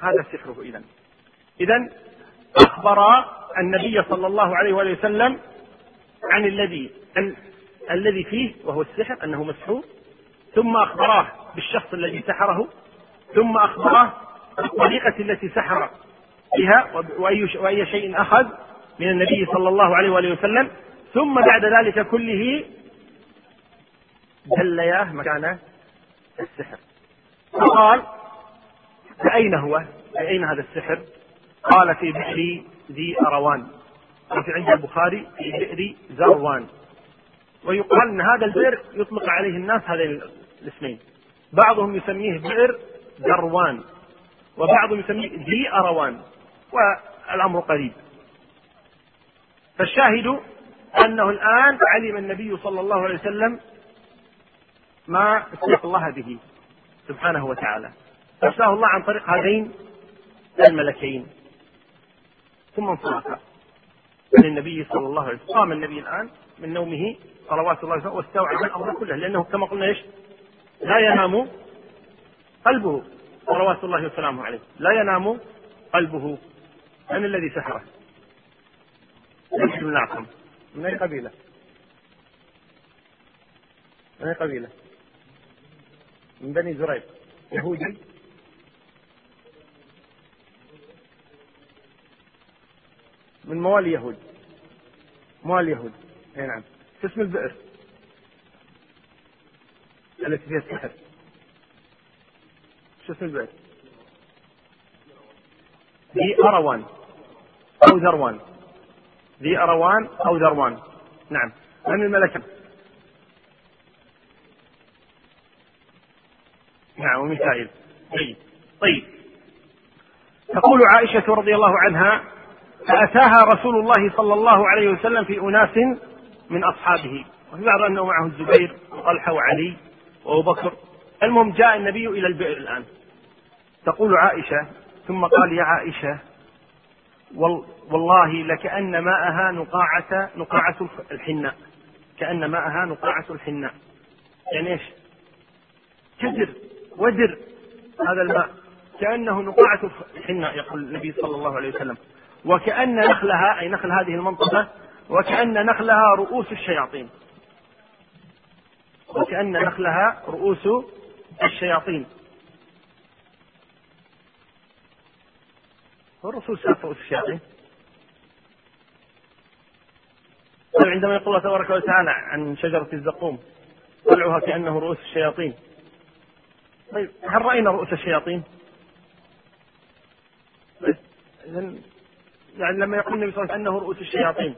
هذا سحره. إذا إذا أخبر النبي صلى الله عليه وآله وسلم عن الذي الذي فيه وهو السحر أنه مسحور. ثم أخبراه بالشخص الذي سحره ثم أخبراه بالطريقة التي سحر بها وأي, وأي شيء أخذ من النبي صلى الله عليه وآله وسلم ثم بعد ذلك كله دلياه مكان السحر فقال فأين هو؟ أين هذا السحر؟ قال في بئر ذي أروان وفي عند البخاري في بئر زروان ويقال أن هذا البئر يطلق عليه الناس هذين الاسمين بعضهم يسميه بئر زروان وبعضهم يسميه ذي أروان والأمر قريب. فالشاهد أنه الآن علم النبي صلى الله عليه وسلم ما استحق الله به سبحانه وتعالى. أرساه الله عن طريق هذين الملكين. ثم انصرف عن النبي صلى الله عليه وسلم. قام النبي الآن من نومه صلوات الله وسلامه واستوعب الأمر كله لأنه كما قلنا إيش؟ لا ينام قلبه. صلوات الله وسلامه عليه. لا ينام قلبه. من الذي سحره؟ من الأعصم من أي قبيلة؟ من أي قبيلة؟ من بني زريق. يهودي؟ من موالي يهود. موالي يهود. أي نعم. اسم البئر؟ التي فيها السحر. شو اسم البئر ذي أروان أو ذروان. ذي أروان أو ذروان. نعم. من الملكة؟ نعم وميكائيل. طيب طيب. تقول عائشة رضي الله عنها فأتاها رسول الله صلى الله عليه وسلم في أناس من أصحابه. وفي بعض أنه معه الزبير وطلحة وعلي. وأبو بكر. المهم جاء النبي إلى البئر الآن. تقول عائشة ثم قال يا عائشة والله لكأن ماءها نقاعة نقاعة الحناء. كأن ماءها نقاعة الحناء. يعني إيش؟ كدر ودر هذا الماء. كأنه نقاعة الحناء يقول النبي صلى الله عليه وسلم. وكأن نخلها أي نخل هذه المنطقة وكأن نخلها رؤوس الشياطين. وكأن نخلها رؤوس الشياطين هو الرسول شاف رؤوس الشياطين طيب عندما يقول الله تبارك وتعالى عن شجرة الزقوم طلعها كأنه رؤوس الشياطين طيب هل رأينا رؤوس الشياطين؟ يعني لما يقول النبي صلى الله عليه وسلم انه رؤوس الشياطين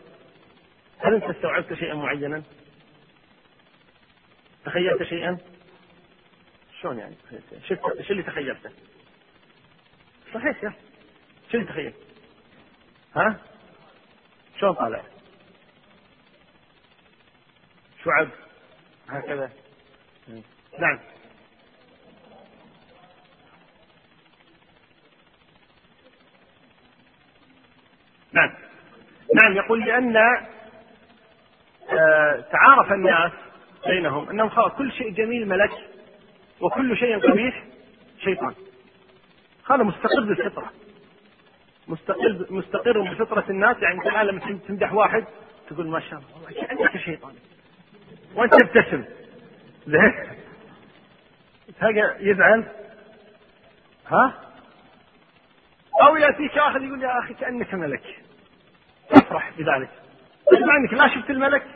هل أنت استوعبت شيئا معينا؟ تخيلت شيئا؟ شلون يعني شو اللي تخيلته؟ صحيح يا شو اللي تخيلت؟ ها؟ شلون طالع؟ شعب هكذا نعم نعم نعم يقول لأن آه تعارف الناس بينهم أنهم خلاص كل شيء جميل ملك وكل شيء قبيح شيطان. هذا مستقر بالفطرة. مستقر مستقر بفطرة الناس. يعني أنت الآن لما تمدح واحد تقول ما شاء الله كأنك شيطان. وأنت تبتسم. زين. يزعل. ها؟ أو يأتيك آخر يقول يا أخي كأنك ملك. تفرح بذلك. مع أنك لا شفت الملك.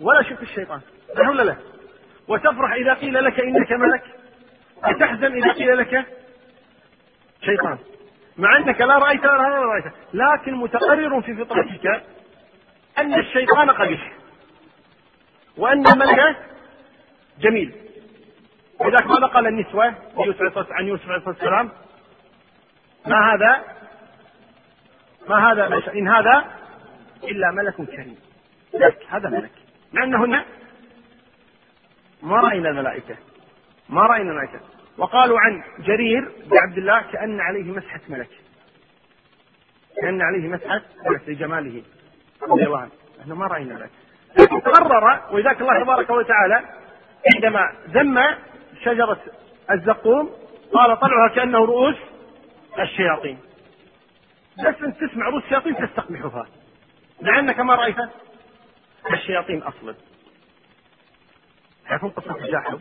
ولا شفت الشيطان. صح ولا لا؟ وتفرح إذا قيل لك إنك ملك؟ وتحزن إذا قيل لك شيطان. مع أنك لا رأيت ولا رأيت. لكن متقرر في فطرتك أن الشيطان قبيح وأن الملك جميل. ولذلك ماذا قال النسوة عن يوسف عليه الصلاة والسلام. ما هذا؟ ما هذا؟ إن هذا إلا ملك كريم. هذا ملك. مع أنهن ما رأينا الملائكة. ما رأينا الملائكة. وقالوا عن جرير بن عبد الله كأن عليه مسحة ملك. كأن عليه مسحة ملك لجماله. عنه إحنا ما رأينا ملك قرر ولذلك الله تبارك وتعالى عندما ذم شجرة الزقوم قال طلعها كأنه رؤوس الشياطين. بس أن تسمع رؤوس الشياطين تستقبحها. مع أنك ما رأيت الشياطين أصلا. تعرفون قصة الجاحظ؟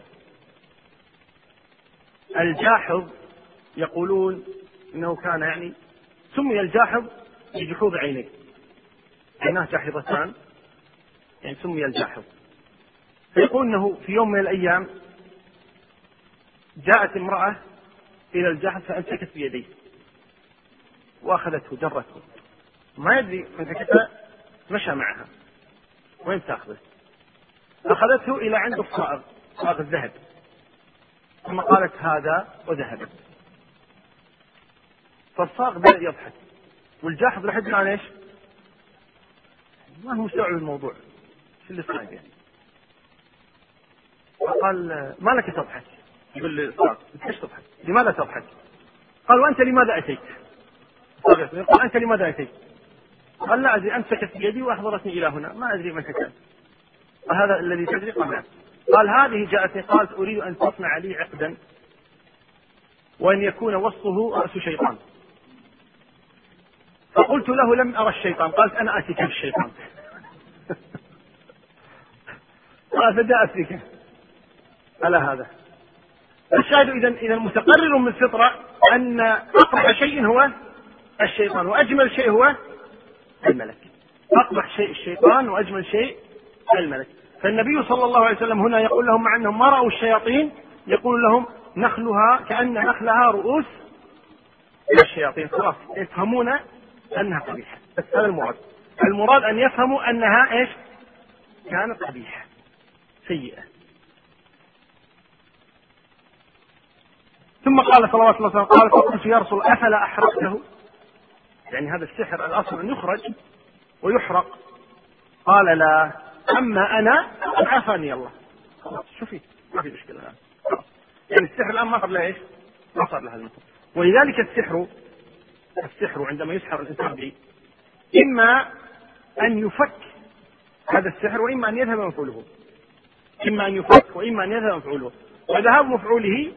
الجاحظ يقولون إنه كان يعني سمي الجاحظ لجحوظ عينيه. عيناه جاحظتان يعني سمي الجاحظ. فيقول إنه في يوم من الأيام جاءت امرأة إلى الجاحظ فأمسكت بيديه وأخذته جرته. ما يدري مسكتها مشى معها. وين تاخذه؟ أخذته إلى عند الصائغ صائغ الذهب ثم قالت هذا وذهبت فالصاغ بدأ يضحك والجاحظ لحد الآن إيش؟ ما هو مستوعب الموضوع شو اللي صاير يعني؟ فقال ما لك تضحك؟ يقول لي ليش تضحك؟ لماذا تضحك؟ قال وأنت لماذا أتيت؟ يقول أنت لماذا أتيت؟ قال لا أدري أمسكت بيدي وأحضرتني إلى هنا. ما أدري متى كان. هذا الذي تدري؟ قال قال هذه جاءتني قالت أريد أن تصنع لي عقدا وأن يكون وسطه رأس شيطان. فقلت له لم أرى الشيطان. قالت أنا اتيك بالشيطان قال فجاءت بك على هذا. الشاهد اذا اذا متقرر من الفطره أن اقبح شيء هو الشيطان وأجمل شيء هو الملك. أقبح شيء الشيطان وأجمل شيء الملك. فالنبي صلى الله عليه وسلم هنا يقول لهم مع أنهم ما راوا الشياطين يقول لهم نخلها كأن نخلها رؤوس الشياطين. خلاص يفهمون أنها قبيحة. بس هذا المراد. المراد أن يفهموا أنها إيش؟ كانت قبيحة. سيئة. ثم قال صلوات الله وسلامه قال فقلت يا رسول أفلا أحرقته؟ يعني هذا السحر الأصل أن يخرج ويحرق. قال لا أما أنا قد عافاني الله. شوفي ما في مشكلة الان يعني السحر الآن ما صار له إيش؟ ما صار له ولذلك السحر السحر عندما يسحر الإنسان به إما أن يفك هذا السحر وإما أن يذهب مفعوله. إما أن يفك وإما أن يذهب مفعوله. وذهاب مفعوله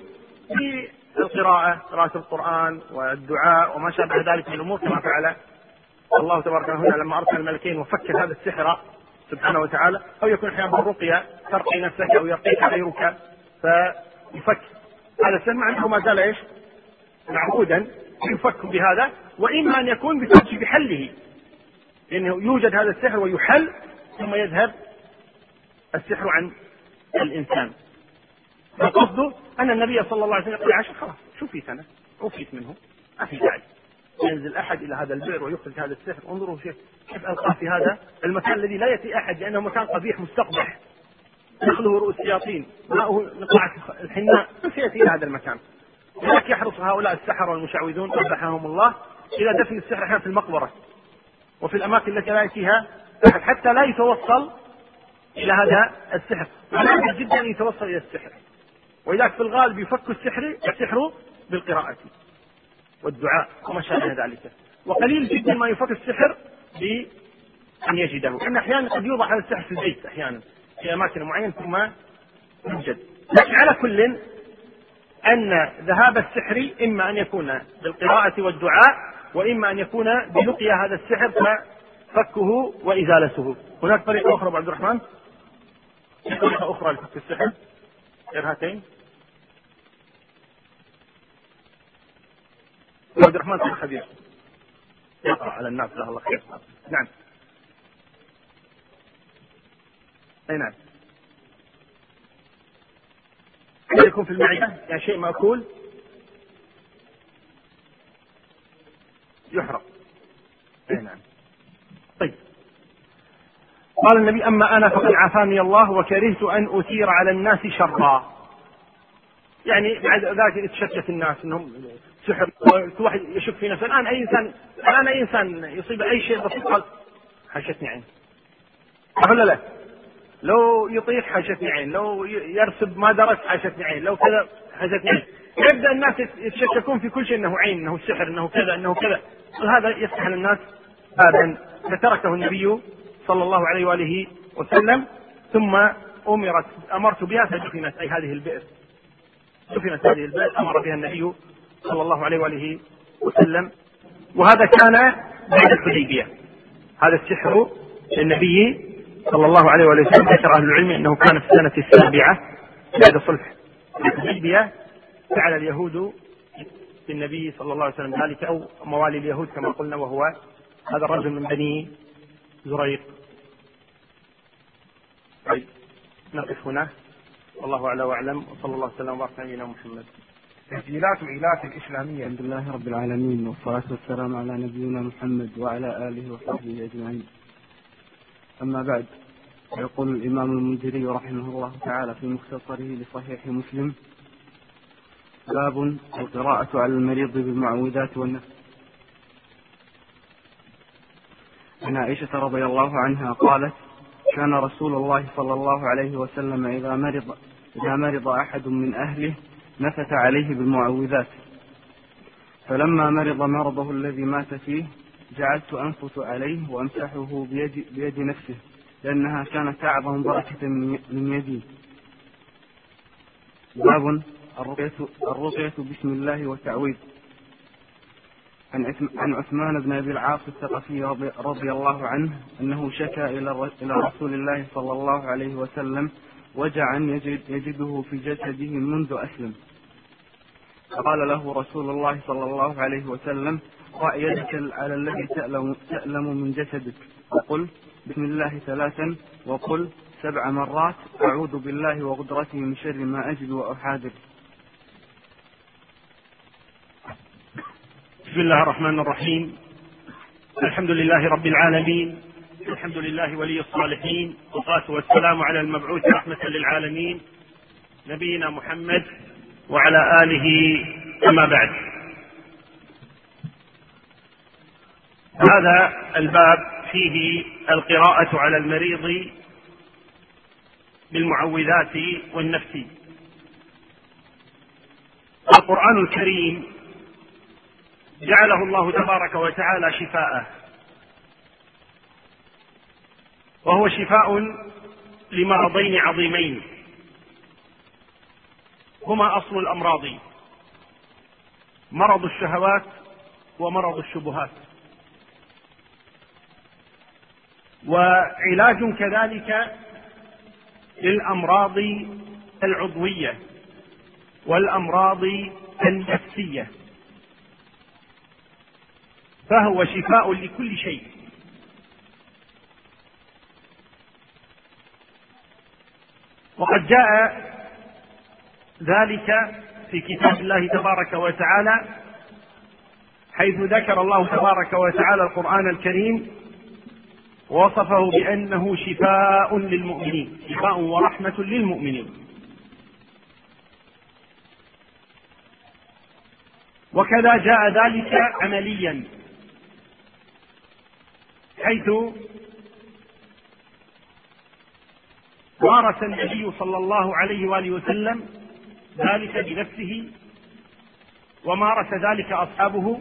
بالقراءة قراءة القرآن والدعاء وما شابه ذلك من الأمور كما فعل الله تبارك هنا لما أرسل الملكين وفك هذا السحر سبحانه وتعالى. أو يكون أحيانا بالرقية ترقي نفسك أو يرقيك غيرك فيفك. هذا السحر مع أنه ما زال إيش؟ معبودا يفك بهذا وإما أن يكون بفك بحله. لأنه يوجد هذا السحر ويحل ثم يذهب السحر عن الإنسان. فقصده أن النبي صلى الله عليه وسلم يقول عشر خلاص شوفي أنا عفيت منه. ما في داعي. ينزل أحد إلى هذا البئر ويخرج هذا السحر. انظروا كيف كيف ألقاه في هذا المكان الذي لا يأتي أحد لأنه مكان قبيح مستقبح. دخله رؤوس الشياطين. ماؤه نقاعة الحناء؟ بس يأتي إلى هذا المكان. لذلك يحرص هؤلاء السحرة والمشعوذون قبحهم الله إلى دفن السحر أحيانا في المقبرة وفي الأماكن التي لا يأتيها أحد حتى لا يتوصل إلى هذا السحر. ولا جدا ان يتوصل إلى السحر. ولذلك في الغالب يفك السحر السحر بالقراءة والدعاء وما شابه ذلك. وقليل جدا ما يفك السحر بأن يجده. لأن أحيانا قد يوضع هذا السحر في البيت أحيانا في أماكن معينة ثم يوجد. لكن على كل أن ذهاب السحر إما أن يكون بالقراءة والدعاء وإما أن يكون بلقيا هذا السحر ففكه وإزالته. هناك طريقة أخرى أبو عبد الرحمن؟ طريقة أخرى لفك السحر؟ غير هاتين؟ عبد الرحمن بن خبير يقرأ على الناس جزاه الله خير. نعم. أي نعم. يكون في المعدة؟ يعني شيء مأكول يحرق. أي نعم. طيب. قال النبي أما أنا فقد عافاني الله وكرهت أن أثير على الناس شرا. يعني بعد ذلك يتشتت الناس إنهم سحر واحد يشك في نفسه. الآن أي انسان الآن أي إنسان يصيب أي شيء بسيط قال حشتني عين. ولا لا؟ لو يطيح حشتني عين، لو يرسب ما درس حشتني عين، لو كذا حشتني عين، يبدأ الناس يتشككون في كل شيء إنه عين، إنه سحر، إنه كذا، إنه كذا، وهذا يفتح للناس بابا فتركه النبي صلى الله عليه وآله وسلم ثم أمرت أمرت بها فدفنت. أي هذه البئر. دفنت هذه البئر أمر بها النبي صلى الله عليه وآله وسلم. وهذا كان بعد الحديبية. هذا السحر للنبي صلى الله عليه وآله وسلم. ذكر أهل العلم أنه كان في السنة السابعة بعد صلح الحديبية. فعل اليهود بالنبي صلى الله عليه وسلم ذلك أو موالي اليهود كما قلنا وهو هذا الرجل من بني زريق. طيب نقف هنا. والله أعلى وأعلم. وصلى الله وسلم وبارك على نبينا محمد. تسجيلات وإيلات الإسلامية. الحمد لله رب العالمين والصلاة والسلام على نبينا محمد وعلى آله وصحبه أجمعين. أما بعد يقول الإمام المنذري رحمه الله تعالى في مختصره لصحيح مسلم باب القراءة على المريض بالمعوذات والنفس. عن عائشة رضي الله عنها قالت كان رسول الله صلى الله عليه وسلم إذا مرض إذا مرض أحد من أهله نفث عليه بالمعوذات فلما مرض مرضه الذي مات فيه جعلت أنفث عليه وأمسحه بيد, بيد نفسه لأنها كانت أعظم بركة من يدي. باب الرقية, بسم الله والتعويذ. عن عثمان بن أبي العاص الثقفي رضي الله عنه أنه شكا إلى إلى رسول الله صلى الله عليه وسلم وجعا يجد يجده في جسده منذ أسلم. فقال له رسول الله صلى الله عليه وسلم ضع يدك على الذي تألم, تألم من جسدك. وقل بسم الله ثلاثا وقل سبع مرات أعوذ بالله وقدرته من شر ما أجد وأحاذر. بسم الله الرحمن الرحيم. الحمد لله رب العالمين. الحمد لله ولي الصالحين. والصلاة والسلام على المبعوث رحمة للعالمين. نبينا محمد وعلى آله أما بعد. هذا الباب فيه القراءة على المريض بالمعوذات والنفس. القرآن الكريم جعله الله تبارك وتعالى شفاء وهو شفاء لمرضين عظيمين. هما أصل الأمراض. مرض الشهوات ومرض الشبهات. وعلاج كذلك للأمراض العضوية والأمراض النفسية. فهو شفاء لكل شيء. وقد جاء ذلك في كتاب الله تبارك وتعالى حيث ذكر الله تبارك وتعالى القرآن الكريم وصفه بأنه شفاء للمؤمنين شفاء ورحمة للمؤمنين. وكذا جاء ذلك عمليا حيث مارس النبي صلى الله عليه وآله وسلم ذلك بنفسه ومارس ذلك أصحابه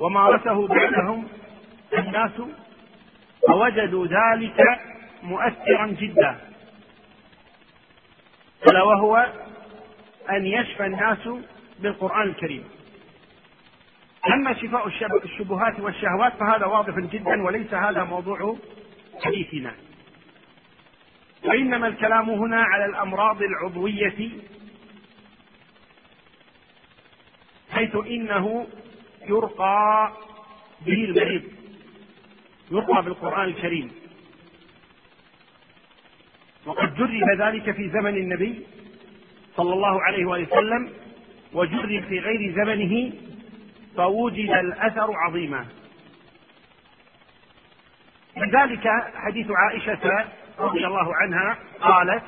ومارسه بعدهم الناس فوجدوا ذلك مؤثرا جدا. ألا وهو أن يشفى الناس بالقرآن الكريم. أما شفاء الشبهات والشهوات فهذا واضح جدا وليس هذا موضوع حديثنا. وإنما الكلام هنا على الأمراض العضوية حيث إنه يرقى به المريض. يرقى بالقرآن الكريم. وقد جرب ذلك في زمن النبي صلى الله عليه وسلم وجرب في غير زمنه فوجد الأثر عظيما. لذلك حديث عائشة رضي الله عنها قالت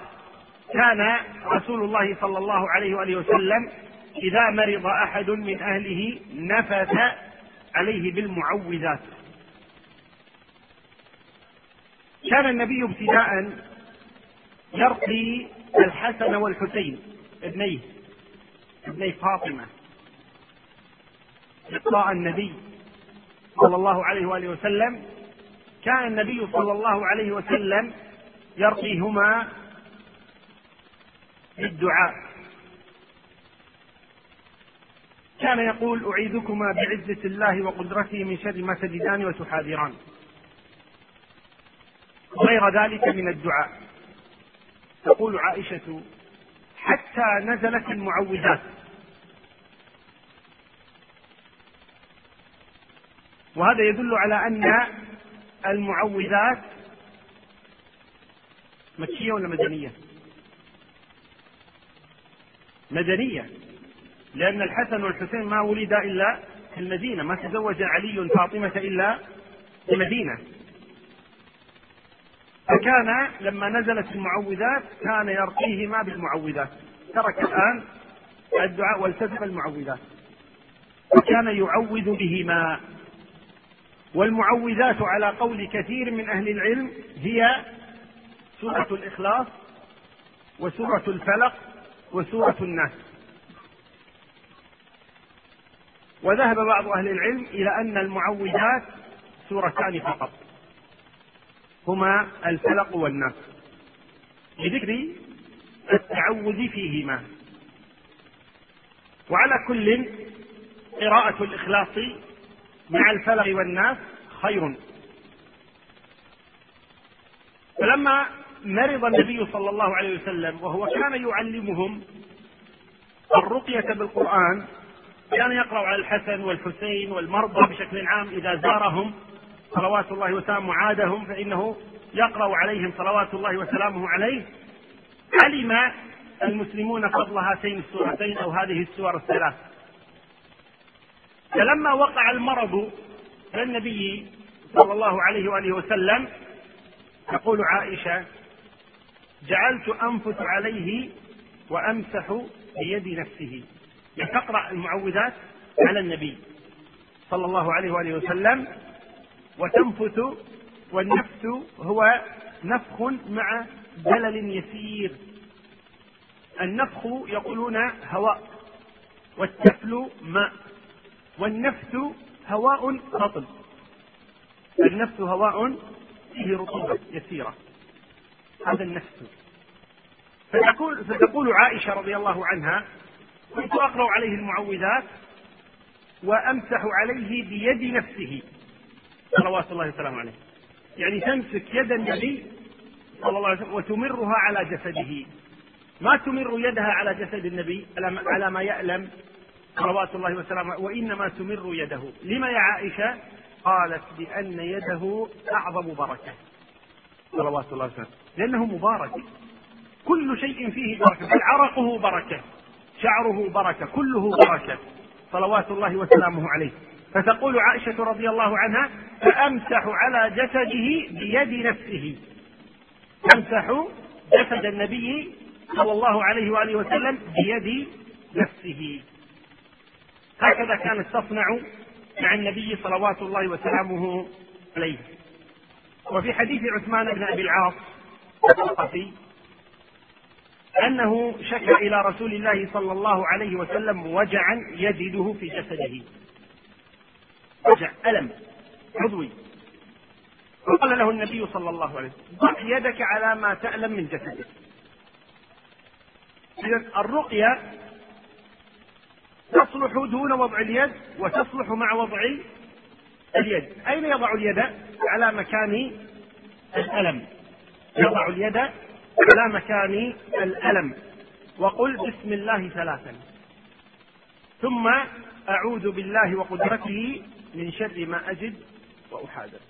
كان رسول الله صلى الله عليه وآله وسلم إذا مرض أحد من أهله نفث عليه بالمعوذات. كان النبي ابتداء يرقي الحسن والحسين ابنيه ابني فاطمة إقراء النبي صلى الله عليه وآله وسلم. كان النبي صلى الله عليه وسلم يرقيهما بالدعاء. كان يقول أعيذكما بعزة الله وقدرته من شر ما تجدان وتحاذران. غير ذلك من الدعاء. تقول عائشة حتى نزلت المعوذات. وهذا يدل على أن المعوذات مكية ولا مدنية؟ مدنية. لأن الحسن والحسين ما ولدا إلا في المدينة ما تزوج علي فاطمة إلا في المدينة. فكان لما نزلت المعوذات كان يرقيهما بالمعوذات. ترك الآن الدعاء والتزم المعوذات. وكان يعوذ بهما. والمعوذات على قول كثير من أهل العلم هي سورة الإخلاص وسورة الفلق وسورة الناس. وذهب بعض أهل العلم إلى أن المعوذات سورتان فقط. هما الفلق والناس لذكر التعوذ فيهما. وعلى كل قراءة الإخلاص مع الفلق والناس خير. فلما مرض النبي صلى الله عليه وسلم وهو كان يعلمهم الرقية بالقرآن كان يقرأ على الحسن والحسين والمرضى بشكل عام إذا زارهم صلوات الله وسلامه عادهم فإنه يقرأ عليهم صلوات الله وسلامه عليه. علم المسلمون فضل هاتين السورتين أو هذه السور الثلاث. فلما وقع المرض للنبي صلى الله عليه وآله وسلم تقول عائشة جعلت أنفث عليه وأمسح بيد نفسه. يعني تقرأ المعوذات على النبي صلى الله عليه وآله وسلم وتنفث والنفث هو نفخ مع دلل يسير. النفخ يقولون هواء والتفل ماء والنفث هواء رطب النفث هواء فيه رطوبة يسيرة هذا النفث. فتقول فتقول عائشة رضي الله عنها كنت أقرأ عليه المعوذات وأمسح عليه بيد نفسه. صلوات الله وسلامه عليه. يعني تمسك يد النبي صلى الله عليه وسلم وتمرها على جسده. ما تمر يدها على جسد النبي على ما يألم. صلوات الله وسلامه. وإنما تمر يده. لما يا عائشة؟ قالت بأن يده أعظم بركة. صلوات الله وسلامه. لأنه مبارك. كل شيء فيه بركة. بل عرقه بركة. شعره بركة كله بركة. صلوات الله وسلامه عليه. فتقول عائشة رضي الله عنها فأمسح على جسده بيد نفسه. أمسح جسد النبي صلى الله عليه وآله وسلم بيد نفسه. هكذا كانت تصنع مع النبي صلوات الله وسلامه عليه. وفي حديث عثمان بن أبي العاص الثقفي أنه شكا إلى رسول الله صلى الله عليه وسلم وجعا يجده في جسده. وجع ألم عضوي. فقال له النبي صلى الله عليه وسلم ضع يدك على ما تألم من جسدك. إذا الرقية تصلح دون وضع اليد وتصلح مع وضع اليد. أين يضع اليد؟ على مكان الألم. يضع اليد على مكان الألم. وقل بسم الله ثلاثا. ثم أعوذ بالله وقدرته من شر ما أجد وأحاذر.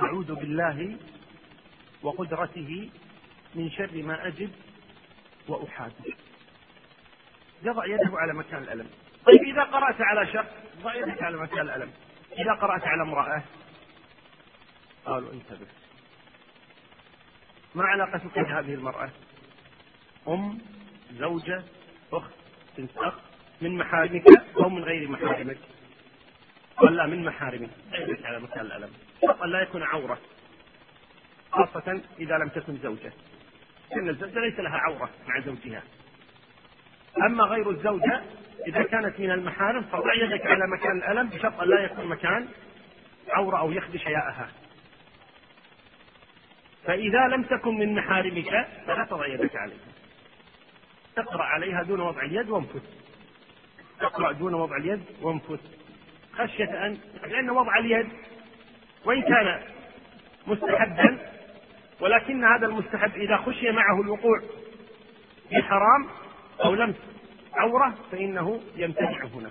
أعوذ بالله وقدرته من شر ما أجد وأحاذر. يضع يده على مكان الألم. طيب إذا قرأت على شخص ضع يدك على مكان الألم. إذا قرأت على امرأة قالوا انتبه. ما علاقتك بهذه المرأة؟ أم زوجة أخت بنت أخ من محارمك أو من غير محارمك؟ قال لا من محارمك على مكان الألم. شرط لا يكون عورة خاصة إذا لم تكن زوجة. لأن الزوجة ليس لها عورة مع زوجها. أما غير الزوجة إذا كانت من المحارم فضع يدك على مكان الألم بشرط أن لا يكون مكان عورة أو يخدش حياءها. فإذا لم تكن من محارمك فلا تضع يدك عليها. تقرأ عليها دون وضع اليد وانفث. تقرأ دون وضع اليد وانفث. خشية أن لأن وضع اليد وإن كان مستحبا ولكن هذا المستحب إذا خشي معه الوقوع في حرام أو لمس عورة فإنه يمتنع هنا.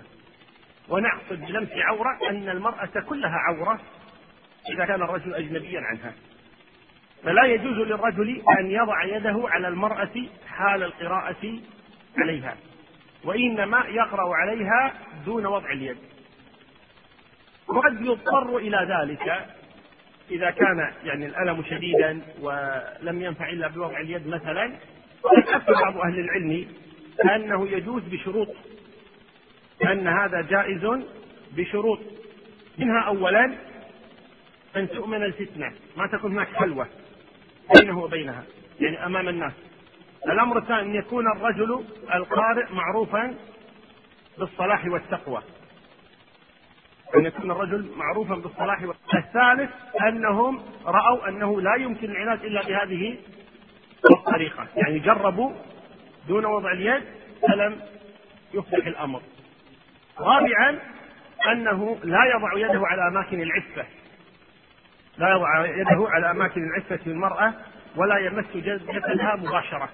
ونقصد بلمس عورة أن المرأة كلها عورة إذا كان الرجل أجنبيا عنها. فلا يجوز للرجل أن يضع يده على المرأة حال القراءة عليها وإنما يقرأ عليها دون وضع اليد. وقد يضطر إلى ذلك إذا كان يعني الألم شديدا ولم ينفع إلا بوضع اليد مثلا. أفتى بعض أهل العلم أنه يجوز بشروط أن هذا جائز بشروط. منها أولا أن تؤمن الفتنة ما تكون هناك خلوة بينه وبينها يعني أمام الناس. الأمر الثاني أن يكون الرجل القارئ معروفا بالصلاح والتقوى. أن يكون الرجل معروفا بالصلاح الثالث أنهم رأوا أنه لا يمكن العلاج إلا بهذه الطريقة. يعني جربوا دون وضع اليد فلم يفلح الأمر. رابعا أنه لا يضع يده على أماكن العفة. لا يضع يده على أماكن العفة للمرأة ولا يمس جسدها مباشرة.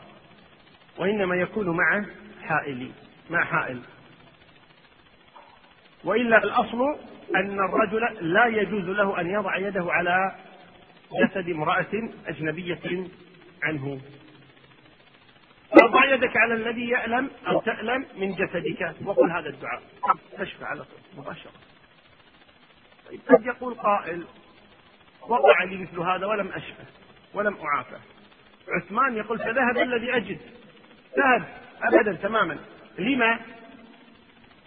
وإنما يكون مع حائل مع حائل. وإلا الأصل أن الرجل لا يجوز له أن يضع يده على جسد امرأة أجنبية عنه. وضع يدك على الذي يألم أو تألم من جسدك. وقل هذا الدعاء. تشفى على طول مباشرة. طيب قد يقول قائل وقع لي مثل هذا ولم أشفى ولم أعافى عثمان يقول فذهب الذي أجد. ذهب أبدا تماما. لما؟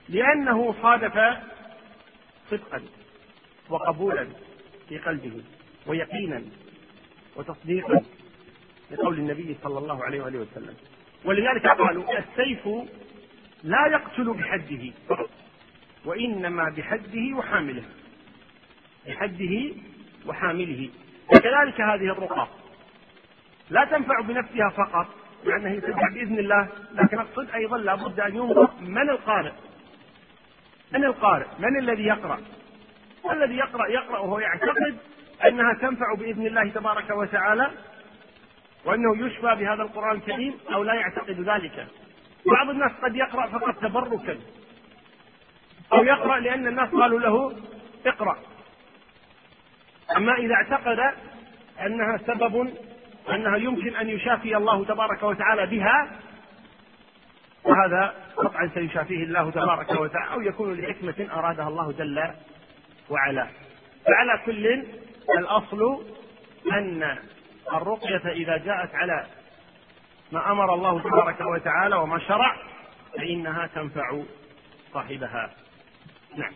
لأنه صادف صدقا وقبولا في قلبه ويقينا وتصديقا لقول النبي صلى الله عليه وآله وسلم. ولذلك قالوا السيف لا يقتل بحده وإنما بحده وحامله. بحده وحامله. وكذلك هذه الرقى لا تنفع بنفسها فقط لأنها تنفع بإذن الله لكن أقصد أيضا لابد أن ينظر من القارئ. من القارئ؟ من الذي يقرأ؟ الذي يقرأ يقرأ وهو يعتقد أنها تنفع بإذن الله تبارك وتعالى وأنه يشفى بهذا القرآن الكريم أو لا يعتقد ذلك. بعض الناس قد يقرأ فقط تبركا أو يقرأ لأن الناس قالوا له اقرأ. أما إذا اعتقد أنها سبب أنها يمكن أن يشافي الله تبارك وتعالى بها وهذا قطعا سيشافيه الله تبارك وتعالى أو يكون لحكمة أرادها الله جل وعلا. فعلى كل الأصل أن الرقية إذا جاءت على ما أمر الله تبارك وتعالى وما شرع فإنها تنفع صاحبها. نعم.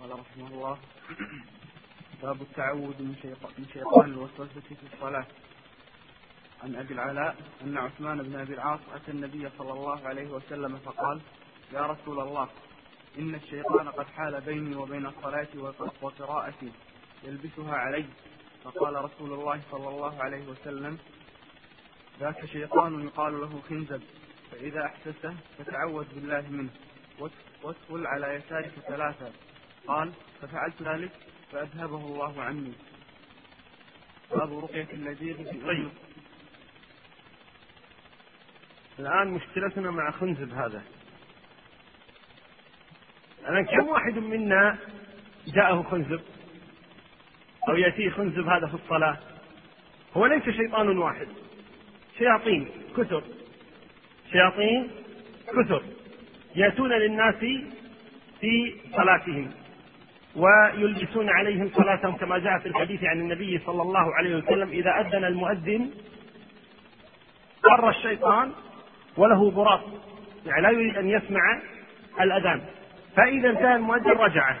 قال رحمه الله باب التعوذ من شيطان الوسوسة في الصلاة. عن أبي العلاء أن عثمان بن أبي العاص أتى النبي صلى الله عليه وسلم فقال يا رسول الله إن الشيطان قد حال بيني وبين الصلاة وقراءتي يلبسها علي. فقال رسول الله صلى الله عليه وسلم ذاك شيطان يقال له خنزب فإذا أحسسه فتعوذ بالله منه وادخل على يسارك ثلاثة. قال ففعلت ذلك فأذهبه الله عني. باب رقية اللذيذ في طيب. الآن مشكلتنا مع خنزب هذا. الآن كم واحد منا جاءه خنزب؟ أو يأتيه خنزب هذا في الصلاة؟ هو ليس شيطان واحد. شياطين كثر. شياطين كثر. يأتون للناس في صلاتهم. ويلبسون عليهم صلاتهم كما جاء في الحديث عن النبي صلى الله عليه وسلم إذا أذن المؤذن قر الشيطان وله ضراط يعني لا يريد أن يسمع الأذان. فإذا انتهى المؤذن رجع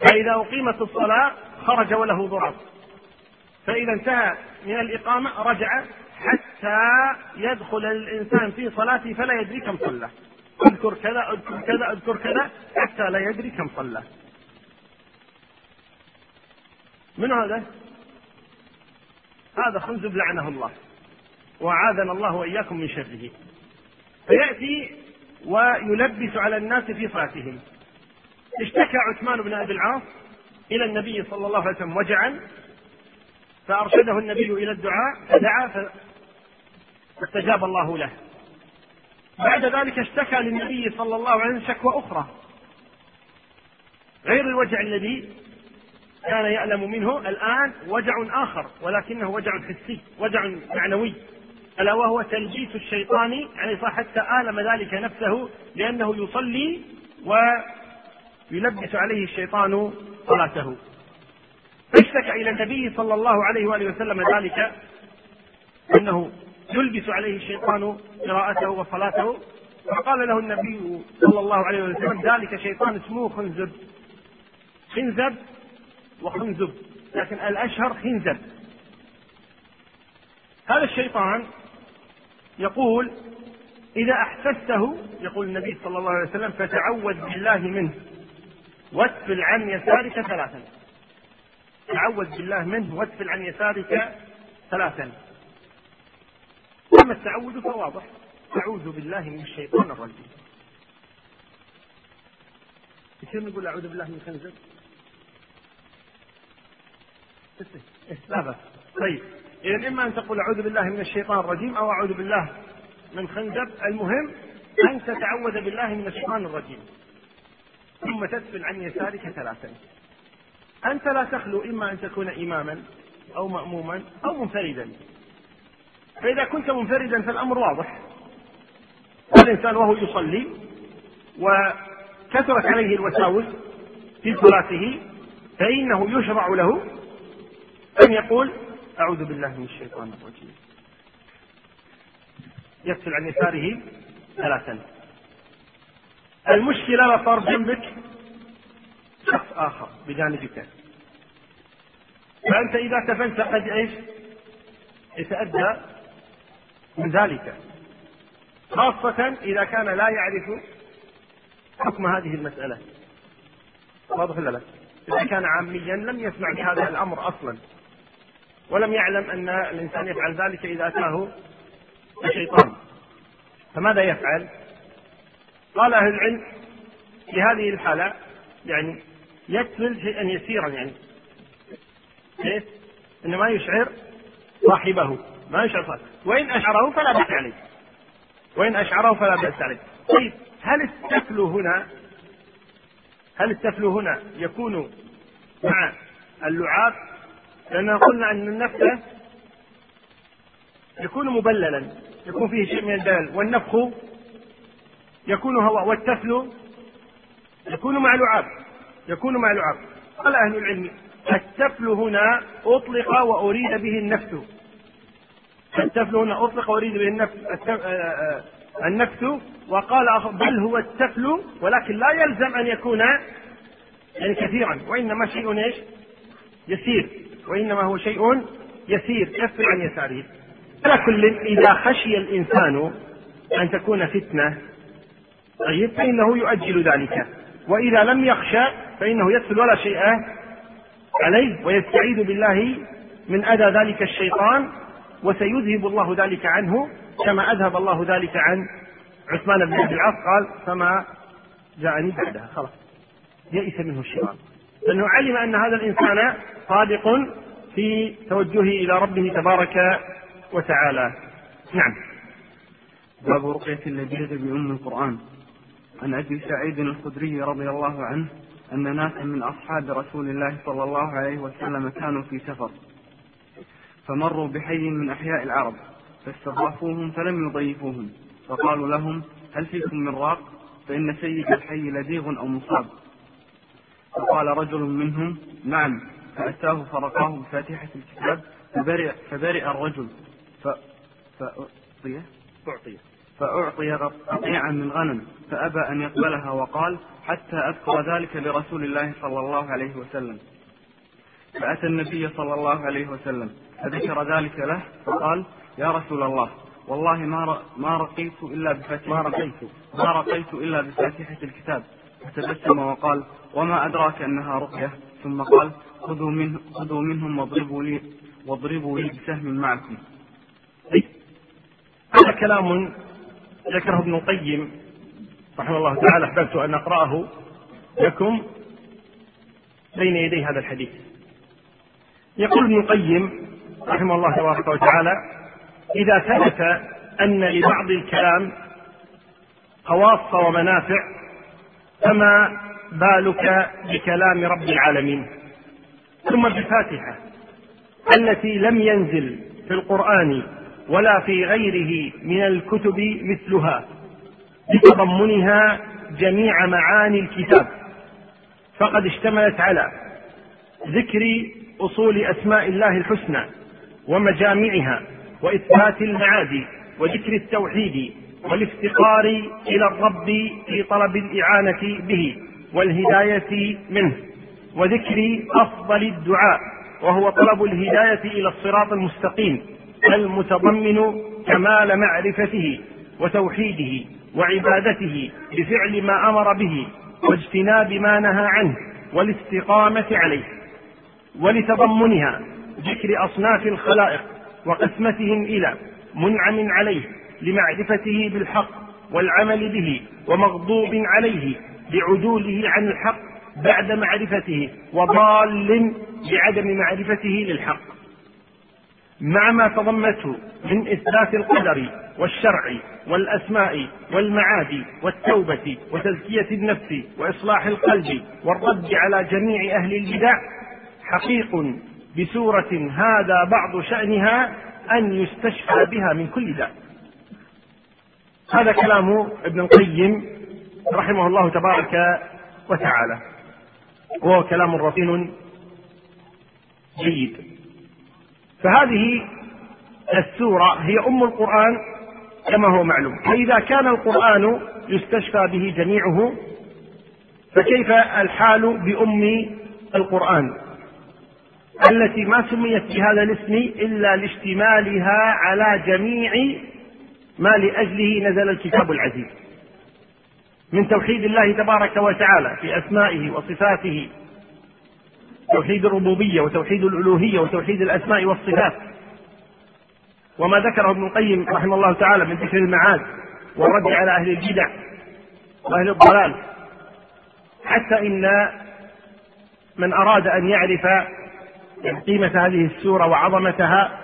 فإذا أقيمت الصلاة خرج وله ضراط فإذا انتهى من الإقامة رجع حتى يدخل الإنسان في صلاته فلا يدري كم صلى. أذكر كذا أذكر كذا أذكر كذا حتى لا يدري كم صلى. من هذا؟ هذا خنزب لعنه الله وعاذنا الله وإياكم من شره. فيأتي ويلبس على الناس في صلاتهم. اشتكى عثمان بن أبي العاص إلى النبي صلى الله عليه وسلم وجعا فأرشده النبي إلى الدعاء فدعا فاستجاب الله له. بعد ذلك اشتكى للنبي صلى الله عليه وسلم شكوى أخرى. غير الوجع الذي كان يألم منه الآن وجع آخر ولكنه وجع حسي وجع معنوي. ألا وهو تلبيس الشيطان يعني حتى آلم ذلك نفسه لأنه يصلي ويلبس عليه الشيطان صلاته. فاشتكى إلى النبي صلى الله عليه وآله وسلم ذلك أنه يلبس عليه الشيطان قراءته وصلاته. فقال له النبي صلى الله عليه وسلم ذلك شيطان اسمه خنزب. خنزب وخنزب لكن الأشهر خنزب هذا الشيطان يقول إذا أحسسته يقول النبي صلى الله عليه وسلم فتعوذ بالله منه. واتفل عن يسارك ثلاثا. تعوذ بالله منه واتفل عن يسارك ثلاثا. أما التعوذ فواضح. أعوذ بالله من الشيطان الرجيم. يصير نقول أعوذ بالله من خنزب لا بأس طيب إذا إما أن تقول أعوذ بالله من الشيطان الرجيم أو أعوذ بالله من خنزب المهم أن تتعوذ بالله من الشيطان الرجيم. ثم تسفل عن يسارك ثلاثا. أنت لا تخلو إما أن تكون إماما أو مأموما أو منفردا. فإذا كنت منفردا فالأمر واضح. الإنسان وهو يصلي وكثرت عليه الوساوس في صلاته فإنه يشرع له أن يقول أعوذ بالله من الشيطان الرجيم. يغسل عن يساره ثلاثا. المشكلة لو صار جنبك شخص آخر بجانبك. فأنت إذا تفنت قد إيش؟ يتأدى من ذلك. خاصة إذا كان لا يعرف حكم هذه المسألة. واضح ولا لا؟ إذا كان عاميا لم يسمع بهذا الأمر أصلا. ولم يعلم أن الإنسان يفعل ذلك إذا أتاه الشيطان. فماذا يفعل؟ قال أهل العلم في هذه الحالة يعني يكفل شيئا يسيرا يعني كيف؟ إنه ما يشعر صاحبه ما يشعر صاحبه. وإن أشعره فلا بأس عليه. وإن أشعره فلا بأس عليه. طيب هل التفل هنا هل التفل هنا يكون مع اللعاب؟ لأننا قلنا أن النفس يكون مبللا يكون فيه شيء من الدلل والنفخ يكون هواء والتفل يكون مع لعاب يكون مع لعاب. قال أهل العلم التفل هنا أطلق وأريد به النفس. التفل هنا أطلق وأريد به النفس آه، آه، النفس. وقال بل هو التفل ولكن لا يلزم أن يكون يعني كثيرا وإنما شيء إيش؟ يسير. وإنما هو شيء يسير يسر عن يساره. على كل إذا خشي الإنسان أن تكون فتنة طيب فإنه يؤجل ذلك. وإذا لم يخشى فإنه يدخل ولا شيء عليه ويستعيذ بالله من أذى ذلك الشيطان وسيذهب الله ذلك عنه كما أذهب الله ذلك عن عثمان بن عبد العاص قال فما جاءني بعدها. خلاص يئس منه الشيطان. لأنه علم أن هذا الإنسان صادق في توجهه إلى ربه تبارك وتعالى. نعم. باب رقية اللبيغ بأم القرآن. عن أبي سعيد الخدري رضي الله عنه أن ناسا من أصحاب رسول الله صلى الله عليه وسلم كانوا في سفر. فمروا بحي من أحياء العرب فاستضافوهم فلم يضيفوهم. فقالوا لهم هل فيكم من راق؟ فإن سيد الحي لديغ أو مصاب. فقال رجل منهم نعم فأتاه فرقاه بفاتحة الكتاب فبرئ, فبرئ الرجل ف... فأعطي أعطي فأعطي قطيعا من غنم فأبى أن يقبلها وقال حتى أذكر ذلك لرسول الله صلى الله عليه وسلم. فأتى النبي صلى الله عليه وسلم فذكر ذلك له فقال يا رسول الله والله ما ما رقيت إلا بفاتحة ما رقيت. ما رقيت إلا بفاتحة الكتاب. فتبسم وقال وما أدراك أنها رقية ثم قال خذوا منه خذوا منهم واضربوا لي واضربوا لي بسهم معكم. هذا كلام ذكره ابن القيم رحمه الله تعالى أحببت أن أقرأه لكم بين يدي هذا الحديث. يقول ابن القيم رحمه الله تبارك وتعالى إذا ثبت أن لبعض الكلام خواص ومنافع فما بالك بكلام رب العالمين؟ ثم بالفاتحه التي لم ينزل في القرآن ولا في غيره من الكتب مثلها بتضمنها جميع معاني الكتاب. فقد اشتملت على ذكر أصول أسماء الله الحسنى ومجامعها وإثبات المعاد وذكر التوحيد والافتقار إلى الرب في طلب الإعانة به والهداية منه وذكر أفضل الدعاء وهو طلب الهداية إلى الصراط المستقيم المتضمن كمال معرفته وتوحيده وعبادته بفعل ما أمر به واجتناب ما نهى عنه والاستقامة عليه ولتضمنها ذكر أصناف الخلائق وقسمتهم إلى منعم عليه لمعرفته بالحق والعمل به ومغضوب عليه بعدوله عن الحق بعد معرفته وضال بعدم معرفته للحق. مع ما تضمته من إثبات القدر والشرع والأسماء والمعاد والتوبة وتزكية النفس وإصلاح القلب والرد على جميع أهل البدع حقيق بسوره هذا بعض شأنها أن يستشفى بها من كل داء. هذا كلام ابن القيم رحمه الله تبارك وتعالى. وهو كلام رصين جيد. فهذه السورة هي أم القرآن كما هو معلوم. فإذا كان القرآن يستشفى به جميعه فكيف الحال بأم القرآن؟ التي ما سميت بهذا الاسم إلا لاشتمالها على جميع ما لأجله نزل الكتاب العزيز. من توحيد الله تبارك وتعالى في أسمائه وصفاته. توحيد الربوبية وتوحيد الألوهية وتوحيد الأسماء والصفات. وما ذكره ابن القيم رحمه الله تعالى من ذكر المعاد والرد على أهل البدع وأهل الضلال. حتى إن من أراد أن يعرف قيمة هذه السورة وعظمتها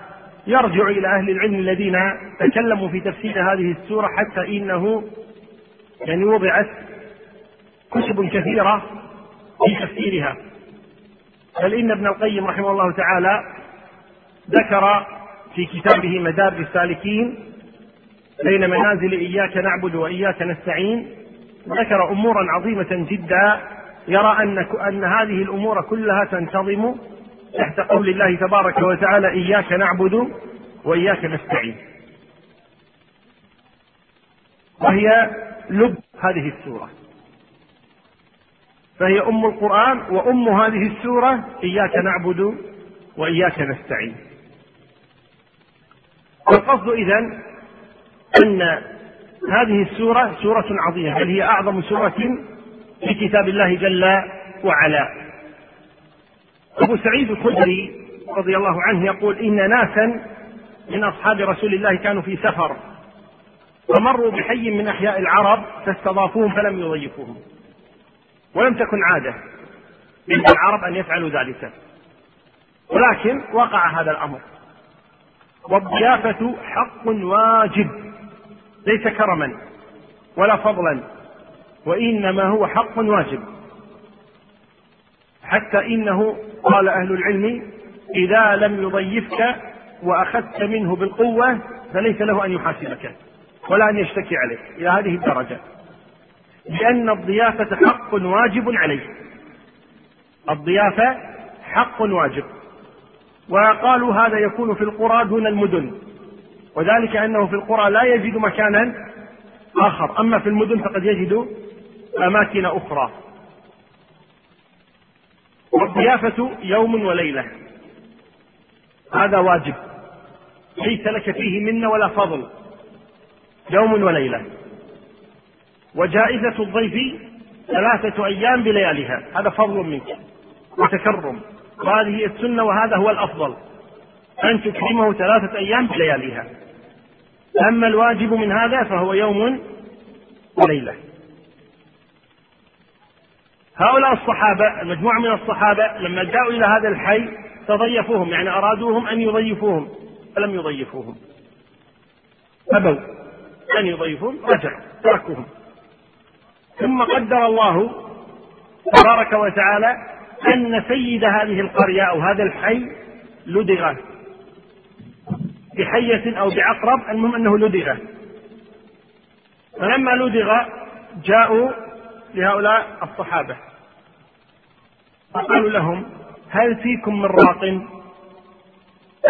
يرجع إلى أهل العلم الذين تكلموا في تفسير هذه السورة حتى إنه يعني وضعت كتب كثيرة في تفسيرها. بل إن ابن القيم رحمه الله تعالى ذكر في كتابه مدارج السالكين بين منازل إياك نعبد وإياك نستعين ذكر أمورا عظيمة جدا يرى أن أن هذه الأمور كلها تنتظم تحت قول الله تبارك وتعالى إياك نعبد وإياك نستعين. وهي لب هذه السورة. فهي أم القرآن وأم هذه السورة إياك نعبد وإياك نستعين. القصد إذن أن هذه السورة سورة عظيمة بل هي أعظم سورة في كتاب الله جل وعلا. أبو سعيد الخدري رضي الله عنه يقول إن ناسا من أصحاب رسول الله كانوا في سفر فمروا بحي من أحياء العرب فاستضافوهم فلم يضيفوهم ولم تكن عادة عند العرب أن يفعلوا ذلك. ولكن وقع هذا الأمر. والضيافة حق واجب ليس كرما ولا فضلا وإنما هو حق واجب. حتى إنه قال أهل العلم إذا لم يضيفك وأخذت منه بالقوة فليس له أن يحاسبك ولا أن يشتكي عليك إلى هذه الدرجة. لأن الضيافة حق واجب عليه. الضيافة حق واجب. وقالوا هذا يكون في القرى دون المدن. وذلك أنه في القرى لا يجد مكانا آخر. أما في المدن فقد يجد أماكن أخرى. والضيافة يوم وليلة. هذا واجب. ليس لك فيه منة ولا فضل. يوم وليلة. وجائزة الضيف ثلاثة أيام بلياليها. هذا فضل منك. وتكرم. وهذه السنة وهذا هو الأفضل. أن تكرمه ثلاثة أيام بلياليها. أما الواجب من هذا فهو يوم وليلة. هؤلاء الصحابة المجموعة من الصحابة لما جاءوا إلى هذا الحي تضيفوهم يعني أرادوهم أن يضيفوهم فلم يضيفوهم. أبوا أن يضيفوهم رجعوا تركوهم. ثم قدر الله تبارك وتعالى أن سيد هذه القرية أو هذا الحي لدغ. بحية أو بعقرب المهم أنه لدغ. فلما لدغ جاءوا لهؤلاء الصحابة. فقالوا لهم هل فيكم من راق؟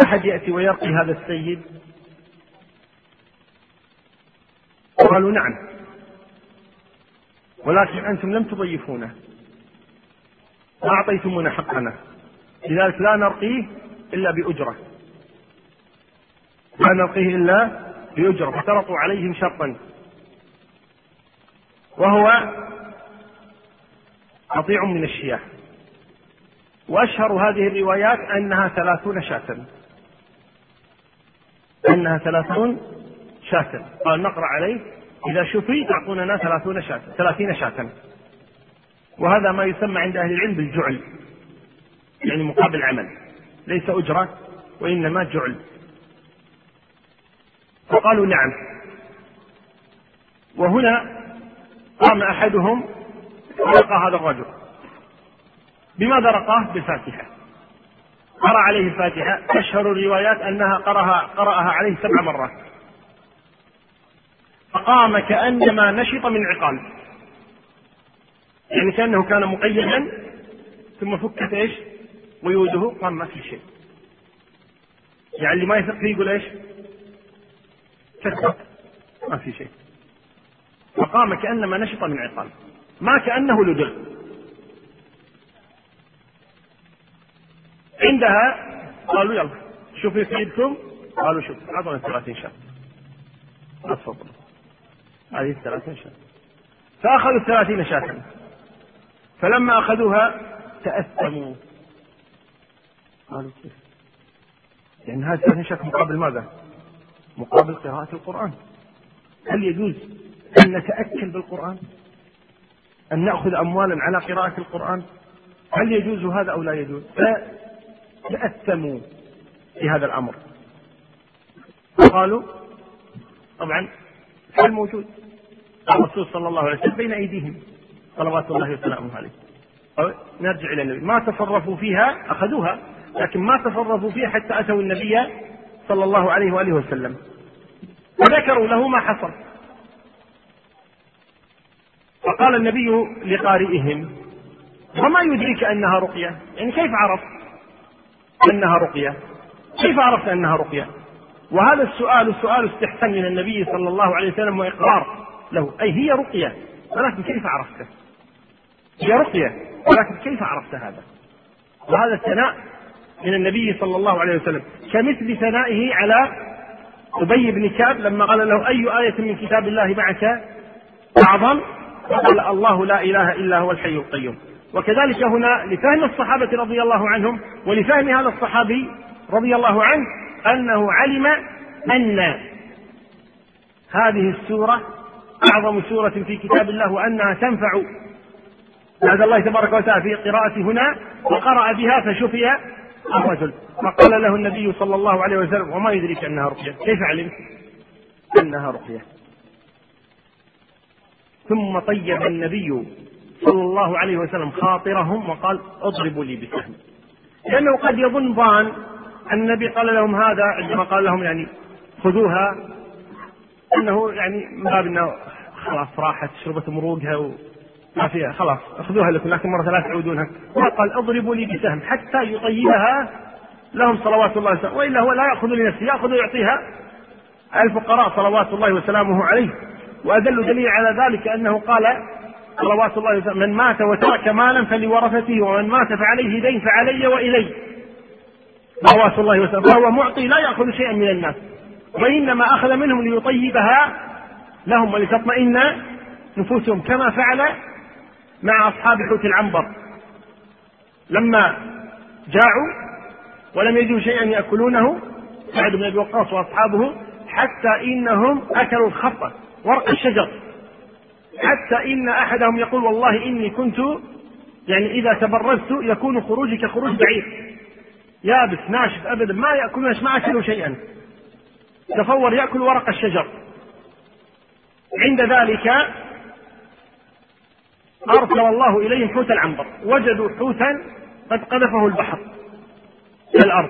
أحد يأتي ويرقي هذا السيد؟ قالوا نعم. ولكن أنتم لم تضيفونه. ما أعطيتمونا حقنا. لذلك لا نرقيه إلا بأجرة. لا نرقيه إلا بأجرة. فاشترطوا عليهم شرطا. وهو قطيع من الشياه وأشهر هذه الروايات أنها ثلاثون شاة. أنها ثلاثون شاة. قال نقرأ عليه. إذا شفي تعطوننا ثلاثون شاة. ثلاثين شاة. وهذا ما يسمى عند أهل العلم بالجعل. يعني مقابل عمل. ليس أجرة وإنما جعل. فقالوا نعم. وهنا قام أحدهم ورقى هذا الرجل. بماذا رقاه؟ بالفاتحة. قرأ عليه الفاتحة. أشهر الروايات أنها قرأها, قرأها عليه سبع مرات. فقام كأنما نشط من عقال. يعني كأنه كان مقيدا ثم فكت إيش؟ قيوده قام ما في شيء. يعني اللي ما يثق فيه يقول إيش؟ كذب ما في شيء. فقام كأنما نشط من عقال. ما كأنه لدغ. عندها قالوا يلا شوفوا في قالوا شوف اعطونا 30 شاة تفضل. هذه 30 شاة فأخذوا الثلاثين شاة. فلما أخذوها تأثموا. قالوا كيف؟ لأن هذه الثلاثين شاة مقابل ماذا؟ مقابل قراءة القرآن. هل يجوز أن نتأكل بالقرآن؟ أن نأخذ أموالا على قراءة القرآن؟ هل يجوز هذا أو لا يجوز؟ فتأثموا في هذا الأمر. قالوا طبعا الحل موجود. الرسول صلى الله عليه وسلم بين أيديهم صلوات الله وسلامه عليه. نرجع إلى النبي. ما تصرفوا فيها؟ أخذوها لكن ما تصرفوا فيها حتى أتوا النبي صلى الله عليه وآله وسلم. وذكروا له ما حصل. فقال النبي لقارئهم وما يدريك أنها رقية؟ يعني كيف عرفت أنها رقية؟ كيف عرفت أنها رقية؟ وهذا السؤال سؤال استحسان من النبي صلى الله عليه وسلم وإقرار له. أي هي رقية؟ ولكن كيف عرفته؟ هي رقية ولكن كيف عرفت هذا؟ وهذا الثناء من النبي صلى الله عليه وسلم. كمثل ثنائه على أبي بن كعب لما قال له أي آية من كتاب الله معك أعظم قال الله لا إله إلا هو الحي القيوم. وكذلك هنا لفهم الصحابة رضي الله عنهم ولفهم هذا الصحابي رضي الله عنه أنه علم أن هذه السورة أعظم سورة في كتاب الله وأنها تنفع. بعد الله تبارك وتعالى في قراءة هنا وقرأ بها فشفي الرجل. فقال له النبي صلى الله عليه وسلم وما يدريك أنها رقية؟ كيف علمت أنها رقية؟ ثم طيب النبي صلى الله عليه وسلم خاطرهم وقال اضربوا لي بسهم. لأنه قد يظن ظان النبي قال لهم هذا عندما قال لهم يعني خذوها أنه يعني من باب إنه خلاص راحت شربت مروقها ما فيها خلاص أخذوها لكم لكن مرة لا تعودونها قال اضربوا لي بسهم حتى يطيبها لهم صلوات الله وسلامه وإلا هو لا يأخذ لنفسه يأخذ ويعطيها الفقراء صلوات الله وسلامه عليه. وأدل دليل على ذلك أنه قال صلوات الله وسلامه من مات وترك مالا فلورثته ومن مات فعليه دين فعلي وإلي. صلوات الله وسلامه. فهو معطي لا يأخذ شيئا من الناس. وإنما أخذ منهم ليطيبها لهم ولتطمئن نفوسهم كما فعل مع أصحاب حوت العنبر. لما جاعوا ولم يجدوا شيئا يأكلونه سعد بن أبي وقاص وأصحابه حتى إنهم أكلوا الخطة ورق الشجر. حتى إن أحدهم يقول والله إني كنت يعني إذا تبرزت يكون خروجي كخروج بعير يابس ناشف أبدا ما يأكلون ما أكلوا شيئا. تصور يأكل ورق الشجر. عند ذلك أرسل الله إليهم حوت العنبر. وجدوا حوتا قد قذفه البحر إلى الأرض.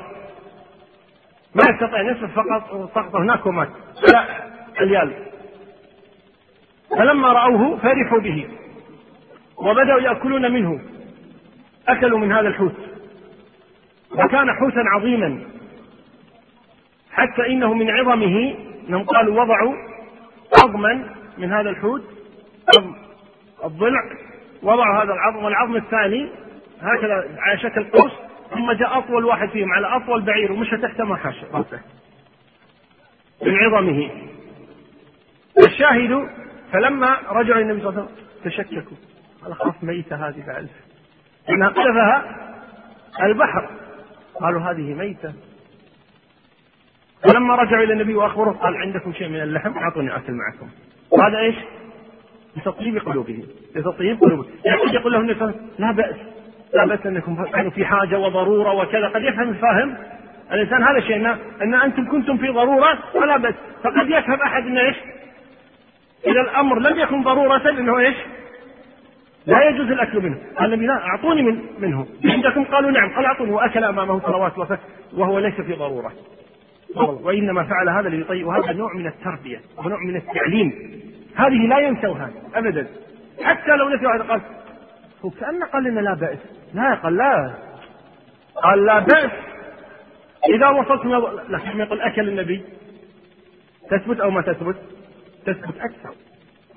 ما يستطيع أن فقط سقط هناك ومات. لا اليال فلما رأوه فرحوا به وبدأوا يأكلون منه أكلوا من هذا الحوت. وكان حوتا عظيما حتى إنه من عظمه أنهم قالوا وضعوا عظما من هذا الحوت عظم الضلع وضعوا هذا العظم والعظم الثاني هكذا على شكل قوس ثم جاء أطول واحد فيهم على أطول بعير ومشى تحت ما حاش رأسه من عظمه. الشاهد فلما رجعوا النبي صلى الله عليه وسلم تشككوا. قال خاف ميتة هذه بعد. إنها قذفها البحر. قالوا هذه ميتة. فلما رجعوا إلى النبي وأخبروه قال عندكم شيء من اللحم؟ أعطوني أكل معكم. وهذا إيش؟ لتطيب قلوبهم. لتطيب قلوبهم. يعني يقول له النبي لا بأس لا بأس أنكم كانوا في حاجة وضرورة وكذا. قد يفهم الفاهم. الإنسان هذا الشيء أن أنتم كنتم في ضرورة ولا بأس. فقد يفهم أحد أن إيش؟ إذا الأمر لم يكن ضرورة أنه إيش؟ لا يجوز الأكل منه. قال لا أعطوني من منه. عندكم؟ قالوا نعم. قال اعطوني وأكل أمامه صلوات وهو ليس في ضرورة. وإنما فعل هذا ليطيب وهذا نوع من التربية. ونوع من التعليم. هذه لا ينسوها ابدا. حتى لو نسوا هذا قال هو كأنه قال لنا لا بأس. لا قال لا. قال لا بأس. إذا وصلت لكن يقول أكل النبي. تثبت أو ما تثبت؟ تثبت أكثر.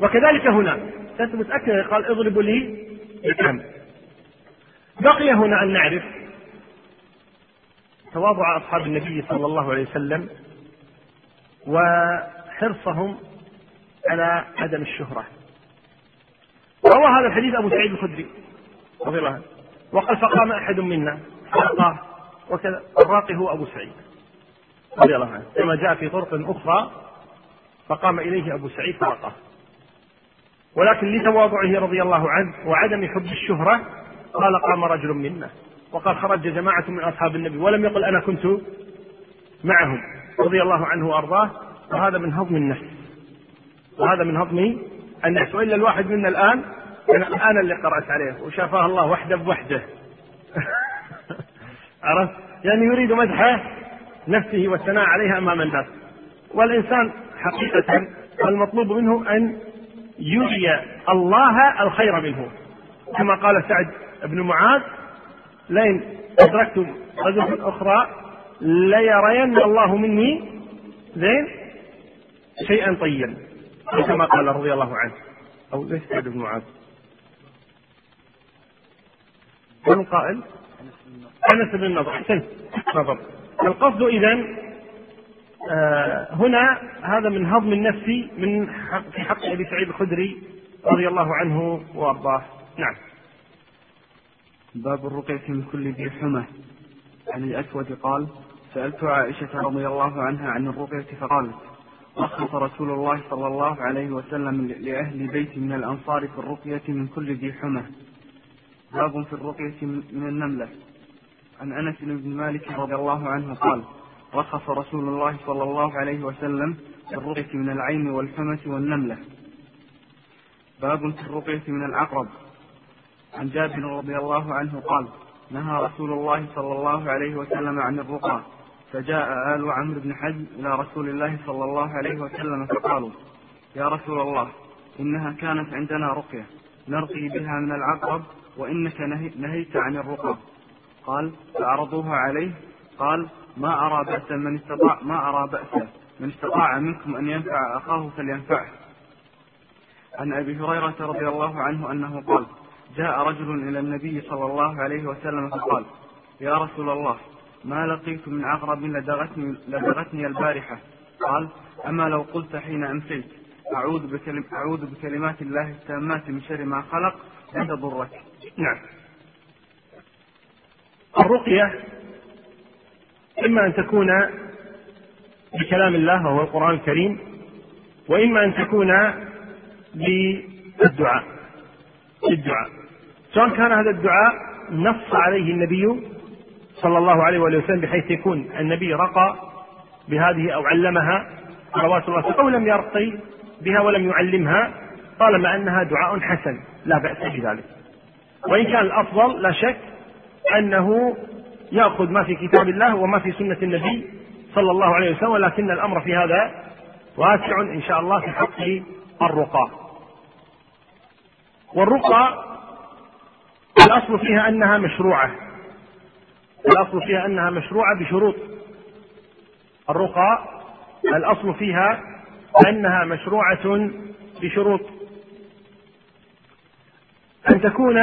وكذلك هنا تثبت أكثر قال اضربوا لي الكم بقي هنا أن نعرف تواضع أصحاب النبي صلى الله عليه وسلم وحرصهم على عدم الشهرة. روى هذا الحديث أبو سعيد الخدري رضي الله عنه. وقال فقام أحد منا فرقاه وكذا الراقي هو أبو سعيد رضي الله عنه كما جاء في طرق أخرى فقام إليه أبو سعيد فرقاه ولكن لتواضعه رضي الله عنه وعدم حب الشهرة قال قام رجل منا وقال خرج جماعة من أصحاب النبي ولم يقل أنا كنت معهم رضي الله عنه وأرضاه وهذا من هضم النفس. وهذا من هضم النفس. وإلا الواحد منا الآن أنا, أنا اللي قرأت عليه وشافاه الله وحده بوحده. عرفت؟ يعني يريد مدح نفسه والثناء عليها أمام الناس. والإنسان حقيقة المطلوب منه أن يري الله الخير منه. كما قال سعد بن معاذ لئن أدركت رجل أخرى ليرين الله مني زين شيئا طيبا. كما قال رضي الله عنه. أو ليس سعد بن معاذ؟ من قائل؟ أنس بن النضر أحسنت نظر القصد إذا هنا هذا من هضم النفس من حق في حق أبي سعيد الخدري رضي الله عنه وأرضاه. نعم. باب الرقية من كل ذي حمى. عن الأسود قال سألت عائشة رضي الله عنها عن الرقية فقالت رخص رسول الله صلى الله عليه وسلم لأهل بيت من الأنصار في الرقية من كل ذي حمى. باب في الرقية من النملة. عن أنس بن مالك رضي الله عنه قال رخص رسول الله صلى الله عليه وسلم في الرقية من العين والحمة والنملة. باب في الرقية من العقرب عن جابر رضي الله عنه قال نهى رسول الله صلى الله عليه وسلم عن الرقى فجاء آل عمرو بن حزم إلى رسول الله صلى الله عليه وسلم فقالوا يا رسول الله إنها كانت عندنا رقية نرقي بها من العقرب وإنك نهيت عن الرقى. قال فعرضوها عليه. قال ما أرى بأسا من استطاع ما أرى بأسا من استطاع منكم أن ينفع أخاه فلينفعه. عن أبي هريرة رضي الله عنه أنه قال جاء رجل إلى النبي صلى الله عليه وسلم فقال يا رسول الله ما لقيت من عقرب لدغتني, لدغتني البارحة. قال أما لو قلت حين أمسيت أعوذ, بكلم أعوذ بكلمات الله التامات من شر ما خلق لن تضرك نعم. الرقية إما أن تكون بكلام الله وهو القرآن الكريم وإما أن تكون بالدعاء بالدعاء. سواء كان هذا الدعاء نص عليه النبي صلى الله عليه وآله وسلم بحيث يكون النبي رقى بهذه أو علمها صلوات الله أو لم يرقي بها ولم يعلمها طالما أنها دعاء حسن لا بأس بذلك. وإن كان الأفضل لا شك أنه يأخذ ما في كتاب الله وما في سنة النبي صلى الله عليه وسلم ولكن الأمر في هذا واسع إن شاء الله في حق الرقى. والرقى الأصل فيها أنها مشروعة. الأصل فيها أنها مشروعة بشروط. الرقى الأصل فيها أنها مشروعة بشروط. أن تكون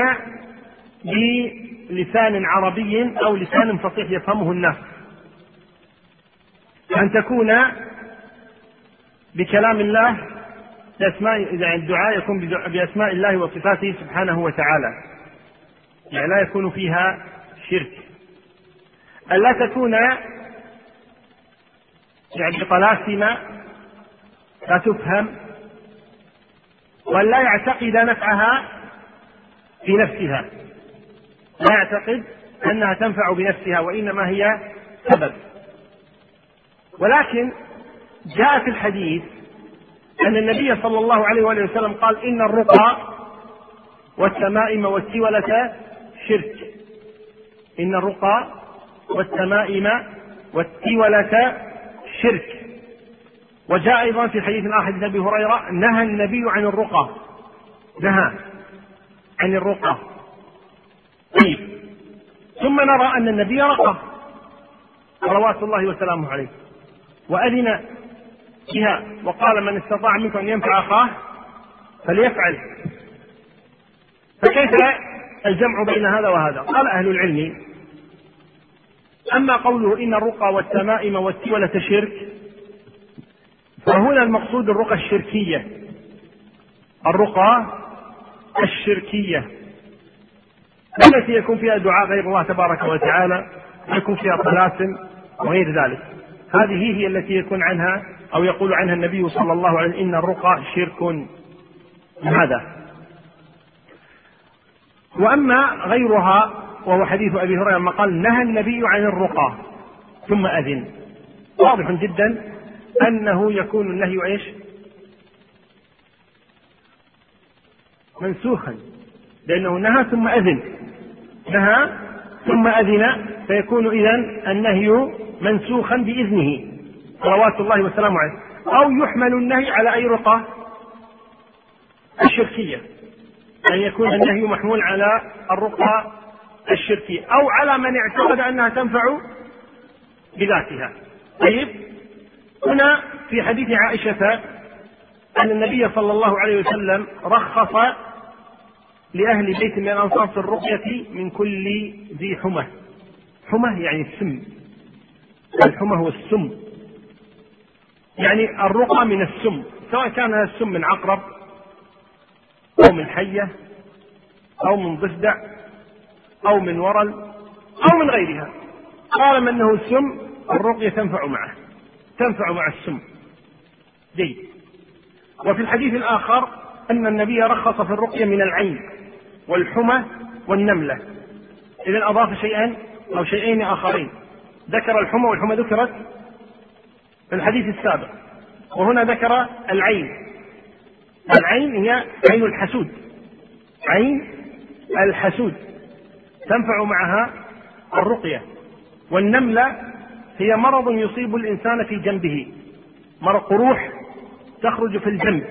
بلسان عربي أو لسان فصيح يفهمه الناس. أن تكون بكلام الله بأسماء يعني الدعاء يكون بأسماء الله وصفاته سبحانه وتعالى. يعني لا يكون فيها شرك. ألا تكون يعني بطلاسم لا تفهم وأن لا يعتقد نفعها في نفسها. لا يعتقد أنها تنفع بنفسها وإنما هي سبب. ولكن جاء في الحديث أن النبي صلى الله عليه وآله وسلم قال إن الرقى والتمائم والتولة شرك. إن الرقى والتمائم والتولة شرك. وجاء أيضا في حديث آخر حديث أبي هريرة نهى النبي عن الرقى. نهى عن الرقى. طيب. ثم نرى أن النبي رقى صلوات الله وسلامه عليه. وأذن بها. وقال من استطاع منكم أن ينفع أخاه فليفعل. فكيف الجمع بين هذا وهذا؟ قال أهل العلم. أما قوله إن الرقى والتمائم والتولة شرك فهنا المقصود الرقى الشركية. الرقى الشركية. التي يكون فيها دعاء غير الله تبارك وتعالى يكون فيها طلاسم وغير ذلك. هذه هي التي يكون عنها أو يقول عنها النبي صلى الله عليه وسلم إن الرقى شرك. هذا وأما غيرها وهو حديث أبي هريرة لما قال نهى النبي عن الرقى ثم أذن. واضح جدا أنه يكون النهي إيش؟ منسوخا لأنه نهى ثم أذن. نهى ثم أذن فيكون إذا النهي منسوخا بإذنه. صلوات الله وسلامه عليه. أو يحمل النهي على أي رقى الشركية. أن يكون النهي محمول على الرقى الشركية. أو على من اعتقد أنها تنفع بذاتها. طيب. هنا في حديث عائشة أن النبي صلى الله عليه وسلم رخص لأهل بيت من الأنصار في الرقية من كل ذي حمى. حمى يعني السم. الحمى هو السم. يعني الرقى من السم. سواء كان هذا السم من عقرب أو من حية أو من ضفدع أو من ورل أو من غيرها. طالما أنه سم الرقية تنفع معه. تنفع مع السم. جيد. وفي الحديث الآخر أن النبي رخص في الرقية من العين. والحمى والنملة. إذا أضاف شيئا أو شيئين آخرين. ذكر الحمى والحمى ذكرت في الحديث السابق. وهنا ذكر العين. العين هي عين الحسود. عين الحسود. تنفع معها الرقية. والنملة هي مرض يصيب الإنسان في جنبه. مرض قروح تخرج في الجنب.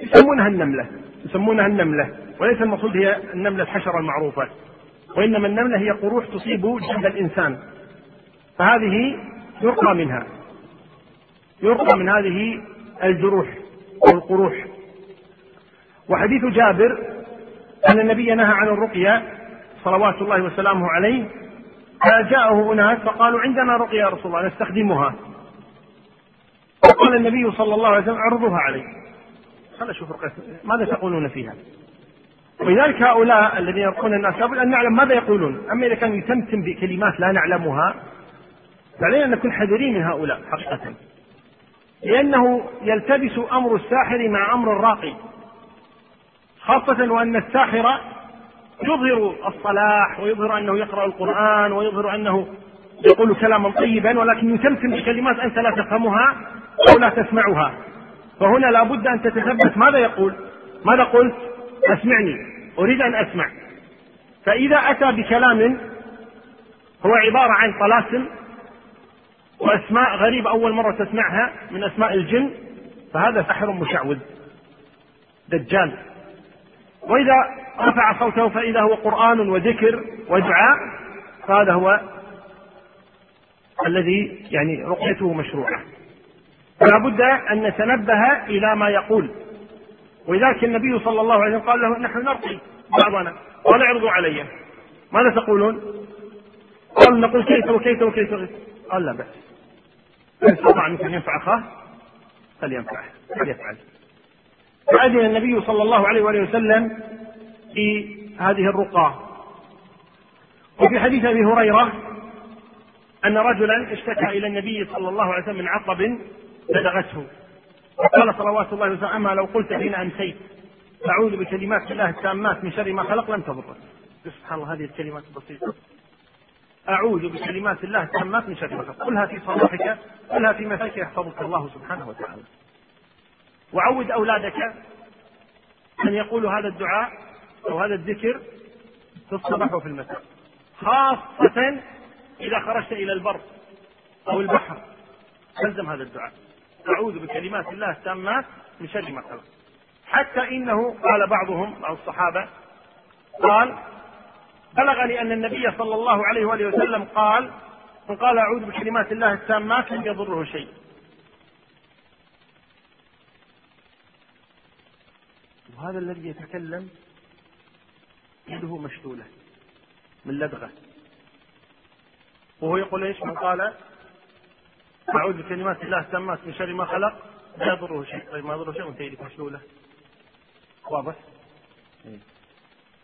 يسمونها النملة. يسمونها النملة. وليس المقصود هي النملة الحشرة المعروفة وإنما النملة هي قروح تصيب جنب الإنسان. فهذه يرقى منها يرقى من هذه الجروح والقروح وحديث جابر أن النبي نهى عن الرقية صلوات الله وسلامه عليه فجاءه أناس فقالوا عندنا رقية يا رسول الله نستخدمها. فقال النبي صلى الله عليه وسلم عرضوها علي. خل أشوف رقية ماذا تقولون فيها؟ ولذلك هؤلاء الذين يرقون الناس لابد أن نعلم ماذا يقولون، أما إذا كان يتمتم بكلمات لا نعلمها فعلينا أن نكون حذرين من هؤلاء حقيقة. لأنه يلتبس أمر الساحر مع أمر الراقي. خاصة وأن الساحر يظهر الصلاح ويظهر أنه يقرأ القرآن ويظهر أنه يقول كلاما طيبا ولكن يتمتم بكلمات أنت لا تفهمها أو لا تسمعها. فهنا لابد أن تتثبت ماذا يقول؟ ماذا قلت؟ أسمعني أريد أن أسمع. فإذا أتى بكلام هو عبارة عن طلاسم وأسماء غريبة أول مرة تسمعها من أسماء الجن فهذا سحر مشعوذ دجال. وإذا رفع صوته فإذا هو قرآن وذكر ودعاء فهذا هو الذي يعني رقيته مشروعة. فلا بد أن نتنبه إلى ما يقول. ولذلك النبي صلى الله عليه وسلم قال له نحن نرقي بعضنا. قال اعرضوا علي. ماذا تقولون؟ قال نقول كيف وكيف وكيف قال لا بأس. من استطاع منكم أن ينفع أخاه فلينفعه فليفعل. فأذن النبي صلى الله عليه وآله وسلم في هذه الرقى وفي حديث أبي هريرة أن رجلا اشتكى إلى النبي صلى الله عليه وسلم من عقب لدغته وقال صلوات الله وسلامه لو قلت حين أمسيت أعوذ بكلمات الله التامات من شر ما خلق لم تضرك سبحان الله هذه الكلمات البسيطة أعوذ بكلمات الله التامات من شر ما خلق. قلها في صباحك قلها في مساك يحفظك الله سبحانه وتعالى. وعود أولادك أن يقولوا هذا الدعاء أو هذا الذكر في الصباح وفي المساء. خاصة إذا خرجت إلى البر أو البحر تلزم هذا الدعاء. أعوذ بكلمات الله التامات من شر ما خلق. حتى إنه قال بعضهم أو الصحابة قال بلغني أن النبي صلى الله عليه وآله وسلم قال من قال أعوذ بكلمات الله التامات لم يضره شيء. وهذا الذي يتكلم يده مشلولة من لدغة. وهو يقول إيش؟ من قال أعوذ بكلمات الله التامات من شر ما خلق. لا يضره شيء. طيب ما يضره شيء؟ وانت يدك مشلولة. واضح.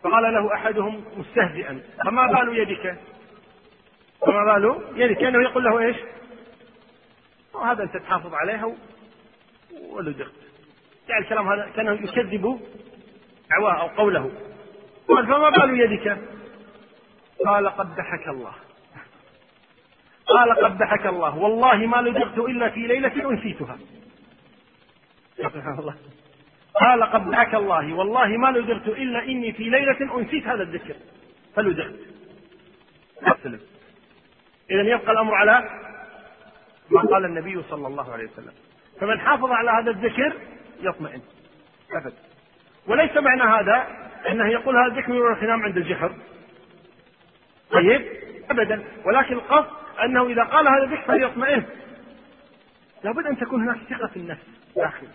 فقال له أحدهم مستهزئا فما بال يدك؟ فما بال يدك؟ كأنه يقول له إيش؟ وهذا أنت تحافظ عليها ولدغت يعني الكلام هذا كأنه يكذب دعواه أو قوله. قال فما بال يدك؟ قال قبحك الله. قال قبحك الله. والله ما لدغت إلا في ليلة أنسيتها. قال قبحك الله. والله ما لدغت إلا إني في ليلة أنسيت هذا الذكر. فلدغت أسلم. إذا يبقى الأمر على ما قال النبي صلى الله عليه وسلم. فمن حافظ على هذا الذكر يطمئن. أبدا وليس معنى هذا أنه يقول هذا الذكر ويروح ينام عند الجحر طيب. أبدا. ولكن القصد أنه إذا قال هذا الذكر فليطمئن لابد أن تكون هناك ثقة في النفس داخل.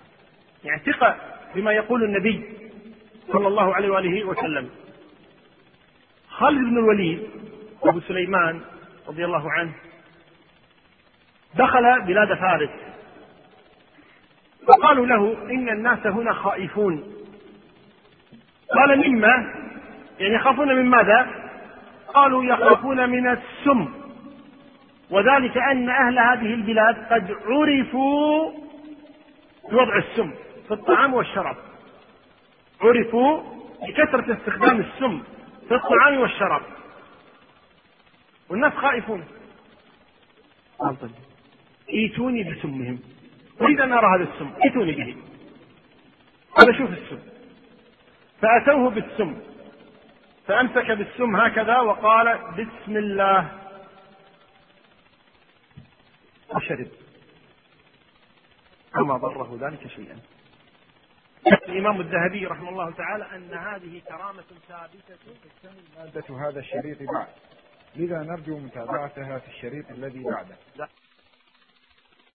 يعني ثقة بما يقول النبي صلى الله عليه وآله وسلم. خالد بن الوليد أبو سليمان رضي الله عنه دخل بلاد فارس. فقالوا له إن الناس هنا خائفون. قال مما؟ يعني يخافون من ماذا؟ قالوا يخافون من السم. وذلك أن أهل هذه البلاد قد عرفوا بوضع السم في الطعام والشراب. عرفوا بكثرة استخدام السم في الطعام والشراب. والناس خائفون. إيتوني بسمهم. أريد أن أرى هذا السم. ائتوني به. هذا شوف السم. فأتوه بالسم. فأمسك بالسم هكذا وقال بسم الله. وشرب وما ضره ذلك شيئا. الإمام الذهبي رحمه الله تعالى أن هذه كرامة ثابتة تكتمل مادة هذا الشريط بعد. لذا نرجو متابعتها في الشريط الذي بعده.